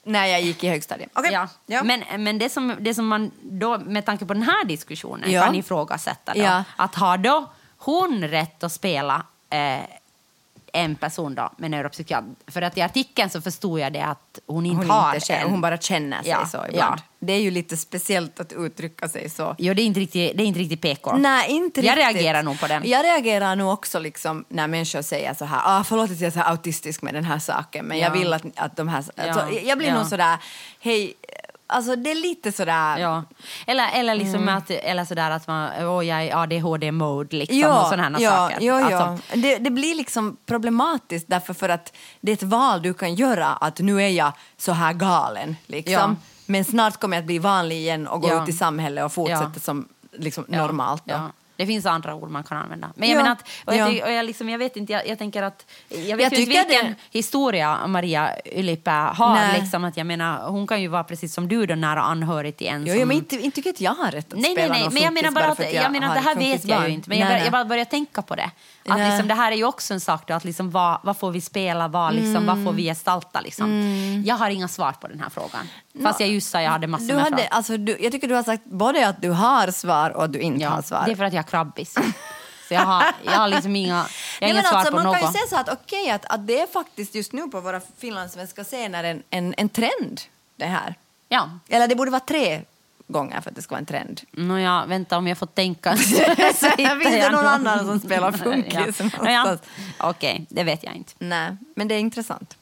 När jag gick i högstadiet. Okej. Ja. Ja. Men, men det, som, det som man då, med tanke på den här diskussionen Ja. kan ifrågasätta då, Ja. att har då hon rätt att spela eh, en person då med neuropsykiat? För att i artikeln så förstod jag det att hon inte hon, har inte känner, en... hon bara känner sig Ja, så ibland. ja. Det är ju lite speciellt att uttrycka sig så. Jo, det är inte riktigt, det är inte riktigt PK. Nej, inte Jag riktigt. reagerar nog på den. Jag reagerar nog också liksom när människor säger så här, ah, förlåt att jag är så autistisk med den här saken, men Ja. jag vill att, att de här... Alltså, Ja, jag blir ja. nog sådär, hej, alltså det är lite sådär... Ja. Eller, eller, liksom Mm. att, eller sådär att man, åh jag är ADHD-mode liksom och sådana ja, saker. Ja, ja. Alltså, Det, det blir liksom problematiskt därför för att det är ett val du kan göra att nu är jag så här galen liksom. Ja. Men snart kommer jag att bli vanlig igen och gå Ja. ut i samhället och fortsätta Ja. som liksom Ja, normalt. Då. Det finns andra ord man kan använda. Men jag Ja, menar att, och jag, ja. och jag, liksom, jag vet inte, jag, jag tänker att, jag vet Jag inte vilken det- historia Maria Ylipää har. Nej. Liksom, att jag menar, hon kan ju vara precis som du då, nära anhörig till en som... jo, men inte, inte tycker jag att jag har rätt att Nej, nej, spela nej, någon men jag menar bara att, jag menar, det här vet jag ju inte, men jag, Nej, bör, nej. jag bara börjar tänka på det. Att liksom, det här är ju också en sak då, att liksom, vad, vad får vi spela, vad, liksom, vad får vi gestalta liksom. Jag har inga svar på den här frågan. Fast jag just sa jag hade massor Du med hade, frågor. alltså, du, jag tycker du har sagt både att du har svar och att du inte har svar. det är för att jag har krabbis. Så jag har, jag har liksom inga, jag har [LAUGHS] Nej, inga svar alltså, på man något. kan ju säga så att, okej, att, att det är faktiskt just nu på våra finlandssvenska scener en, en, en trend, det här. Ja. Eller det borde vara tre gånger för att det ska vara en trend. Nåja, vänta om jag får tänka. [LAUGHS] Så hittar Finns det någon annan som spelar funkis Ja. Nåja, Okej, det vet jag inte. Nej, men det är intressant.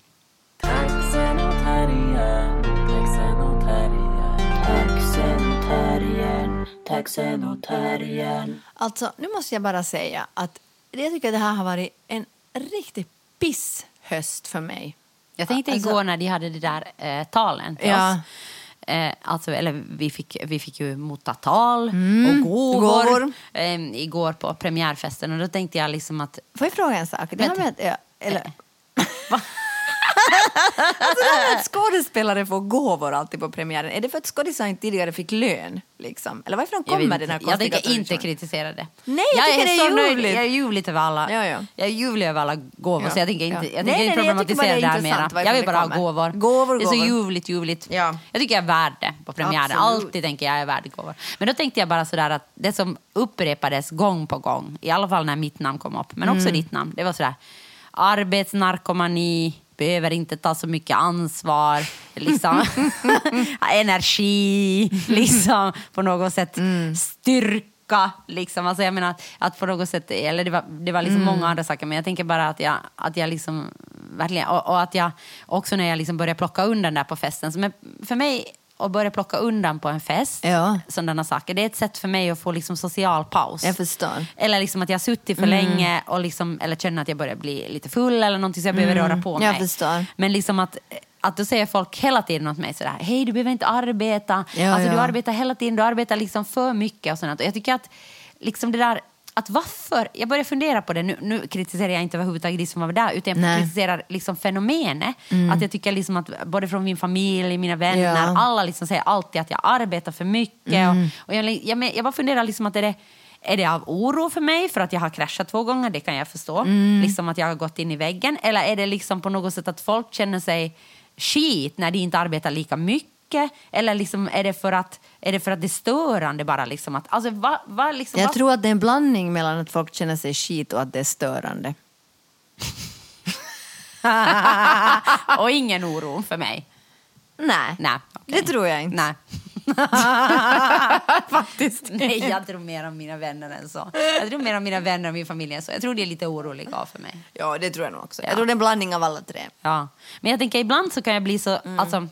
Alltså, nu måste jag bara säga att jag tycker att det här har varit en riktig pisshöst för mig. Jag tänkte Alltså- igår när de hade det där eh, talen till Ja. oss. Eh, alltså, eller vi fick, vi fick ju motta tal Mm. och gåvor, Gåvor. Eh, igår på premiärfesten. Och då tänkte jag liksom att... Får jag fråga en sak? Det här med ja, eller... [LAUGHS] alltså det att skådespelare får gåvor alltid på premiären, är det för att skådisar inte tidigare fick lön? Liksom? Eller varifrån Jag, kommer inte. den här jag tänker inte kritisera det. Nej, jag tycker är är så nöjd. Jag är ljuvlig över alla, Ja, ja. Jag är ljuvlig över alla gåvor, Ja, så jag tänker inte, ja. jag Nej, tänker inte nej, jag tycker bara problematisera det det är här mera. Jag vill bara ha gåvor. Gåvor, det är så ljuvligt, ljuvligt. Ja. Jag tycker jag är värd det på premiären. Absolut. Alltid tänker jag är värd gåvor. Men då tänkte jag bara sådär att det som upprepades gång på gång, i alla fall när mitt namn kom upp, men också Mm. ditt namn, det var sådär arbetsnarkomani, behöver inte ta så mycket ansvar, liksom. [LAUGHS] energi, liksom, på något sätt Mm. styrka. Liksom. Alltså, jag menar att, att på något sätt, eller det var, det var liksom Mm. många andra saker, men jag tänker bara att jag, att jag liksom verkligen, och, och att jag också när jag liksom började plocka undan där på festen, så men för mig att börja plocka undan på en fest, Ja. sådana saker, det är ett sätt för mig att få liksom social paus. Jag förstår. Eller liksom att jag har suttit Mm. för länge och liksom, eller känner att jag börjar bli lite full eller någonting så jag behöver röra på mig. Mm. Jag förstår. Men liksom att, att då säger folk hela tiden åt mig sådär, hej du behöver inte arbeta, Ja, alltså, du ja. arbetar hela tiden, du arbetar liksom för mycket och sånt. Och jag tycker att liksom det där att varför, jag börjar fundera på det, nu, nu kritiserar jag inte överhuvudtaget de som var där, utan jag Nej. Mm. kritiserar liksom fenomenet. Att jag tycker liksom att både från min familj, mina vänner, Ja. Mm. alla liksom säger alltid att jag arbetar för mycket. Och, och jag, jag, jag bara funderar liksom att är det, är det av oro för mig för att jag har kraschat två gånger? Det kan jag förstå. Mm. Liksom att jag har gått in i väggen. Eller är det liksom på något sätt att folk känner sig skit när de inte arbetar lika mycket? Eller liksom är, det för att, är det för att det är störande bara? Liksom att, alltså, va, va, liksom, Jag va- tror att det är en blandning mellan att folk känner sig skit och att det är störande. [LAUGHS] och ingen oro för mig. Nej, Nej, okej. det tror jag inte. Nej. [LAUGHS] Faktiskt. Nej, jag tror mer om mina vänner än så. Jag tror mer om mina vänner och min familj än så. Jag tror det är lite oroliga för mig. Ja, det tror jag nog också. Ja. Jag tror det är en blandning av alla tre. Ja. Men jag tänker ibland så kan jag bli så... Mm. Alltså,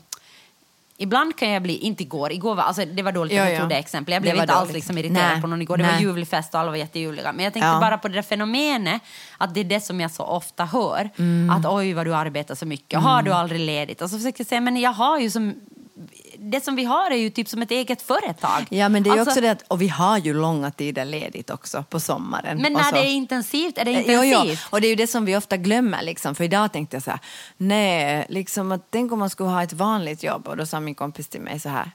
ibland kan jag bli, inte igår, igår var, alltså, det var dåligt att jag ja. tog det exempel. Jag blev var inte alls dåligt. liksom irriterad Nej, på någon igår. Det var nej. ljuvlig fest och alla var jätteljuvliga. Men jag tänkte Ja. bara på det där fenomenet, att det är det som jag så ofta hör. Mm. Att oj vad du arbetar så mycket, har du aldrig ledigt? Och så försökte jag säga, men jag har ju som... Det som vi har är ju typ som ett eget företag. Ja, men det är Alltså, också det att, och vi har ju långa tider ledigt också på sommaren. Men när så- det är intensivt, är det Jo, intensivt? jo. Och det är ju det som vi ofta glömmer. Liksom. För idag tänkte jag så här, nej, liksom att tänk om man skulle ha ett vanligt jobb. Och då sa min kompis till mig så här,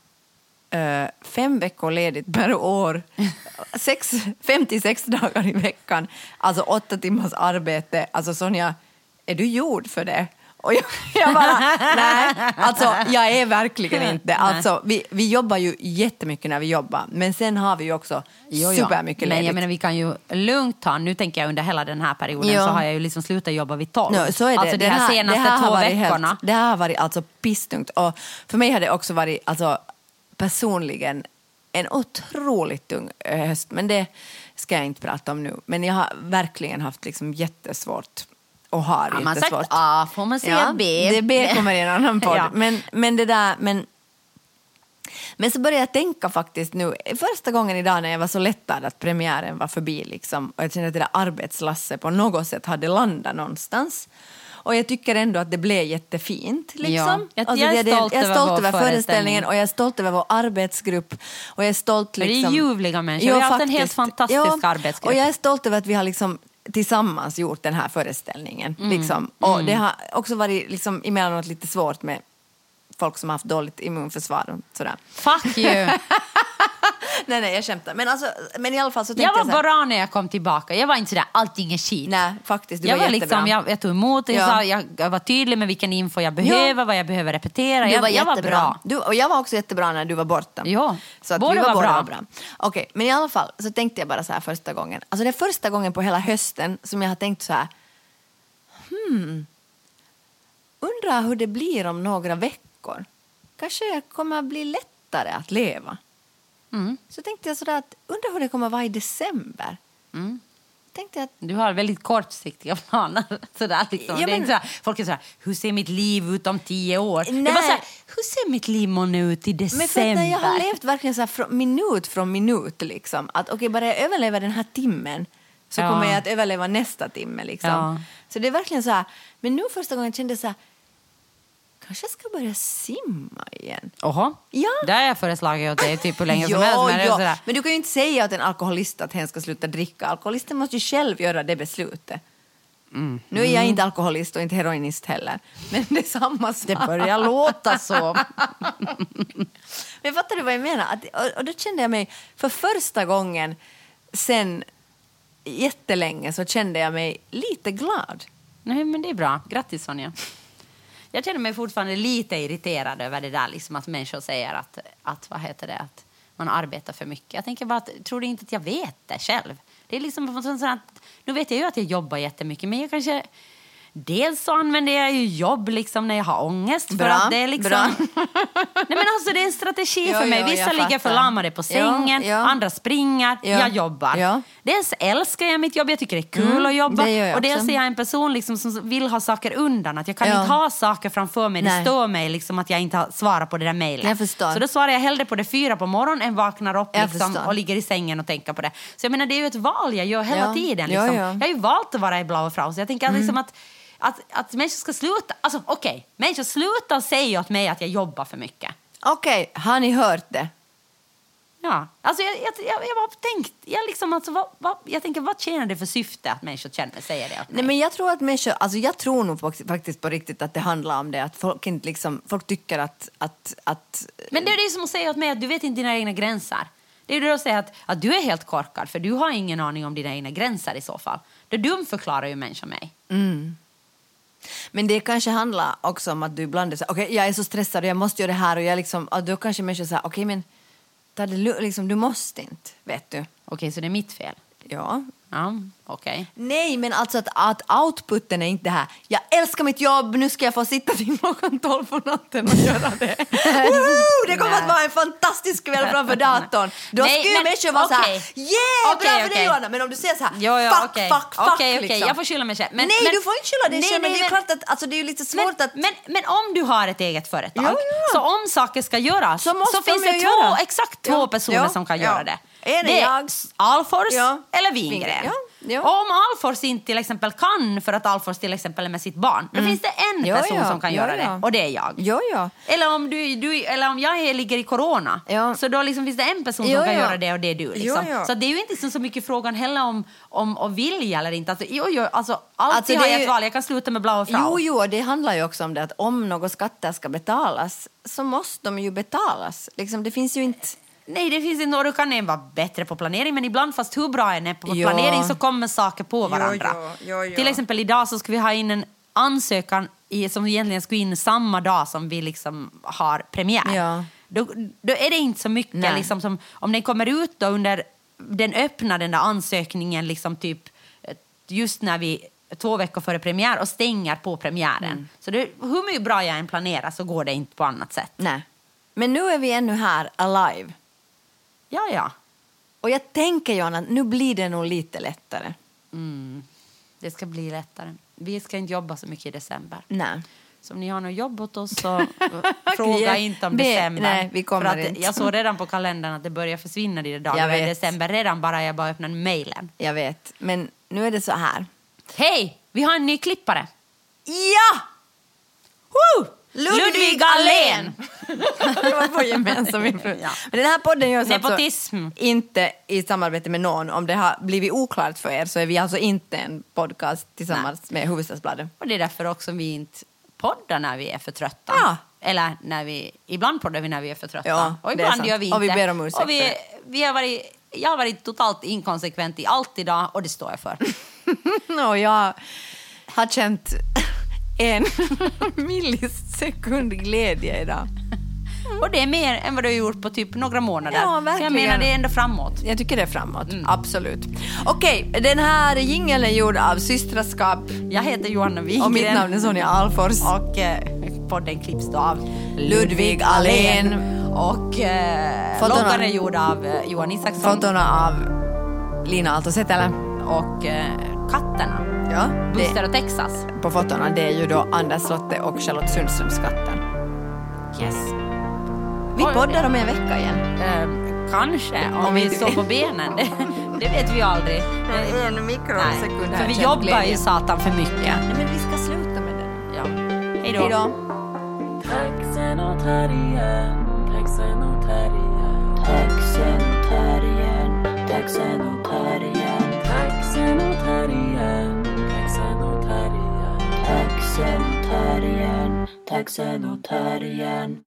"Eh, fem veckor ledigt per år, [LAUGHS] sex, 56 dagar i veckan, alltså åtta timmars arbete. Alltså Sonja, är du gjord för det? Och jag, jag bara, [LAUGHS] nej, alltså jag är verkligen inte. Alltså, vi, vi jobbar ju jättemycket när vi jobbar, men sen har vi ju också Jo, jo. supermycket Men ledigt. jag menar, vi kan ju lugnt ta, nu tänker jag under hela den här perioden Ja. så har jag ju liksom slutat jobba vid tolv. No, så är det. Alltså de här, senaste det här två veckorna. Helt, det här har varit alltså pisstungt. Och för mig har det också varit alltså, personligen en otroligt tung eh, höst. Men det ska jag inte prata om nu. Men jag har verkligen haft liksom jättesvårt och har Har man sagt A får man säga B. Det B [LAUGHS] kommer i en annan podd. Ja. men, men det där... Men, men så började jag tänka faktiskt nu, första gången idag när jag var så lättad att premiären var förbi liksom, och jag kände att det där arbetslasset på något sätt hade landat någonstans. Och jag tycker ändå att det blev jättefint. Liksom. Ja, jag- Alltså, jag är stolt jag är över stolt över föreställning. föreställningen och jag är stolt över vår arbetsgrupp. Och jag är stolt Men det är liksom... ljuvliga människor. Vi har haft en helt fantastisk arbetsgrupp. Och jag är stolt över att vi har liksom tillsammans gjort den här föreställningen. Mm. Liksom. Och det har också varit liksom, emellanåt lite svårt med folk som har haft dåligt immunförsvar och sådär. Fuck you! [LAUGHS] [LAUGHS] nej, nej, jag skämtar. Men, alltså, men i alla fall så tänkte jag var jag så här, bra när jag kom tillbaka. Jag var inte sådär, allting är skit. Nej, faktiskt. Du jag, var, var jättebra. liksom, jag, jag tog emot det, jag, Ja. sa, jag, jag var tydlig med vilken info jag behöver, vad jag behöver repetera. Du jag, var jag var jättebra. bra. Du, och jag var också jättebra när du var borta. Ja, så att båda var, var bra. var bra. Okej, men i alla fall så tänkte jag bara så här första gången. Alltså det är första gången på hela hösten som jag har tänkt så här. Hmm. Undrar hur det blir om några veckor. Kanske kommer bli lättare att leva. Mm. Så tänkte jag sådär att undrar hur det kommer att vara i december. Mm. Tänkte att Du har väldigt kortsiktiga [LAUGHS] planer. Sådär, liksom. Ja, det är men- inte sådär, folk är sådär, hur ser mitt liv ut om tio år? Det är Nej. bara såhär, hur ser mitt liv månne ut i december? Men för jag har levt verkligen så här från minut från minut liksom. Att okej, bara jag överlever den här timmen så Ja. kommer jag att överleva nästa timme liksom. Ja. Så det är verkligen så här. Men nu första gången kände jag så här. Kanske jag ska börja simma igen. Oho. Ja. Det har jag föreslagit åt dig typ hur länge som helst. Men, sådär, men du kan ju inte säga åt en alkoholist att hen ska sluta dricka. Alkoholisten måste ju själv göra det beslutet. Mm. Nu är jag inte alkoholist och inte heroinist heller. Men det är samma sak. det börjar låta så. [LAUGHS] Men fattar du vad jag menar? Att, och, och då kände jag mig, för första gången sen jättelänge så kände jag mig lite glad. Nej, men det är bra. Grattis Sonja. Jag känner mig fortfarande lite irriterad över det där liksom att människor säger att, att, vad heter det, att man arbetar för mycket. Jag tänker bara att, tror du inte att jag vet det själv? Det är liksom sånt att, nu vet jag ju att jag jobbar jättemycket men jag kanske Dels så använder jag ju jobb liksom när jag har ångest. För Bra, att det är liksom... [LAUGHS] Nej, men alltså, det är en strategi Jo, för mig. jo, Vissa ligger förlamade på sängen, ja. andra springer, Ja, jag jobbar. Dels älskar jag mitt jobb, jag tycker det är kul Mm, att jobba. det och dels också. är jag en person liksom som vill ha saker undan. Att jag kan inte ha saker framför mig. Det Nej. står mig liksom att jag inte har svarat på det där mejlet. Så då svarar jag hellre på det fyra på morgonen än vaknar upp liksom, och ligger i sängen och tänker på det. Så jag menar det är ju ett val jag gör hela tiden. Liksom. ja. Jag har ju valt att vara i Blaufrau. Så jag tänker att, liksom att att, att människor ska sluta, alltså okej, människor sluta säga åt mig att jag jobbar för mycket. Okej, har ni hört det? Ja, alltså jag, jag, jag, jag har tänkt, jag, liksom, alltså, vad, vad, jag tänker vad tjänar det för syfte att människor känner, säger det? Nej, men jag tror att människor, alltså jag tror nog fakt- faktiskt på riktigt att det handlar om det. Att folk, inte liksom, folk tycker att, att, att Men det är det som att säga åt mig att du vet inte dina egna gränser. Det är det att säga att, att du är helt korkad för du har ingen aning om dina egna gränser i så fall. Det dumförklarar ju människor mig. Men det kanske handlar också om att du ibland är så okej jag är så stressad och jag måste göra det här och jag liksom, och då kanske människor säger okej men ta det liksom, du måste inte, vet du. Okej, så det är mitt fel? Ja. Ja, okej. Nej, men alltså att, att outputen är inte det här. Jag älskar mitt jobb, nu ska jag få sitta till klockan tolv på natten och göra det. [LAUGHS] Woho! Det kommer Nej. att vara en fantastisk kväll framför datorn. Då Nej, skulle ju men människor vara så här, yeah, Okej, bra för dig okej. Johanna. Men om du säger så här, Jo, jo, fuck, okej. fuck, fuck. Okej, okej, liksom. jag får skylla mig själv. Men- nej, men- du får inte skylla dig själv, men det är men- klart att alltså, det är ju lite svårt att... men, men om du har ett eget företag, Ja, ja. så om saker ska göras Så måste finns de det ju två, göra. exakt två Ja, personer som kan göra det. Är det är jag. Alfors Ja. eller Wingren. Ja, om Alfors inte till exempel kan för att Alfors till exempel är med sitt barn, då finns det en Mm. Ja, person ja, som kan göra det och det är jag. Ja, ja. Eller om, du, du, eller om jag är- ligger i corona, så då liksom finns det en person som kan göra det och det är du. Liksom. Så det är ju inte så, så mycket frågan heller om, om att vilja eller inte. Alltså, jo, jo, alltså, alltid Alltså, det har är jag ju- ett val, jag kan sluta med blå och frau. Jo, jo, det handlar ju också om det att om några skatter ska betalas så måste de ju betalas. Liksom, det finns ju inte... Nej, det finns inte, och då kan en vara bättre på planering, men ibland fast hur bra en är på Ja. planering så kommer saker på varandra. ja, ja. Till exempel idag så ska vi ha in en ansökan i, som egentligen ska in samma dag som vi liksom har premiär. Då, då är det inte så mycket liksom, som, om den kommer ut då under den öppna den där ansökningen liksom typ eh, just när vi två veckor före premiär och stänger på premiären. Mm. Så det, hur mycket bra jag än planerar så går det inte på annat sätt. Nej. Men nu är vi ännu här, alive. Ja, ja. Och jag tänker, Johanna, nu blir det nog lite lättare. Mm. Det ska bli lättare. Vi ska inte jobba så mycket i december. Nej. Så om ni har något jobb åt oss så [LAUGHS] eh, fråga inte om december. nej, vi kommer För att inte. Jag såg redan på kalendern att det börjar försvinna de dagarna i december. Redan bara jag bara öppnar mejlen. Jag vet. Men nu är det så här. Hej! Vi har en ny klippare. Ja! Woo! Ludvig Allén! Det var vår gemensamma influens. [LAUGHS] Ja. Men den här podden görs Nepotism. alltså inte i samarbete med någon. Om det har blivit oklart för er så är vi alltså inte en podcast tillsammans med Hufvudstadsbladet. Och det är därför också vi inte poddar när vi är för trötta. Ja. Eller när vi, ibland poddar vi när vi är för trötta. Ja, och ibland gör vi inte. Och vi ber om ursäkt Och vi, vi har varit, jag har varit totalt inkonsekvent i allt idag och det står jag för. [LAUGHS] Och jag har känt en [LAUGHS] millisekund glädje idag. Och det är mer än vad du har gjort på typ några månader. Ja, Så jag verkligen. menar, det är ändå framåt. Jag tycker det är framåt, absolut. Okej, den här jingeln är gjord av Systraskap Jag heter Johanna Wingren. och mitt namn är Sonja Alfors. Och eh, podden klipps då av Ludvig Allén. Och eh, loggan är gjord av eh, Johan Isaksson. Fotona av Lina Aalto-Setälä. Och eh, katterna. Ja, Buster och Texas. på fotona det är ju då Anders Slotte och Charlotte Sundströms katter. Yes. Vi poddar om en vecka igen. Eh, kanske, om, Om vi står på benen. [LAUGHS] Det, det vet vi aldrig. En mikrosekund här För vi jobbar ju satan för mycket. Nej, men vi ska sluta med det. Ja. Hej då. Hej då. Taxen och terriern, taxen och terriern, Taxen och terriern, taxen och terriern, taxen och terriern, taxen och terriern. taxen och terriern, taxen och terriern.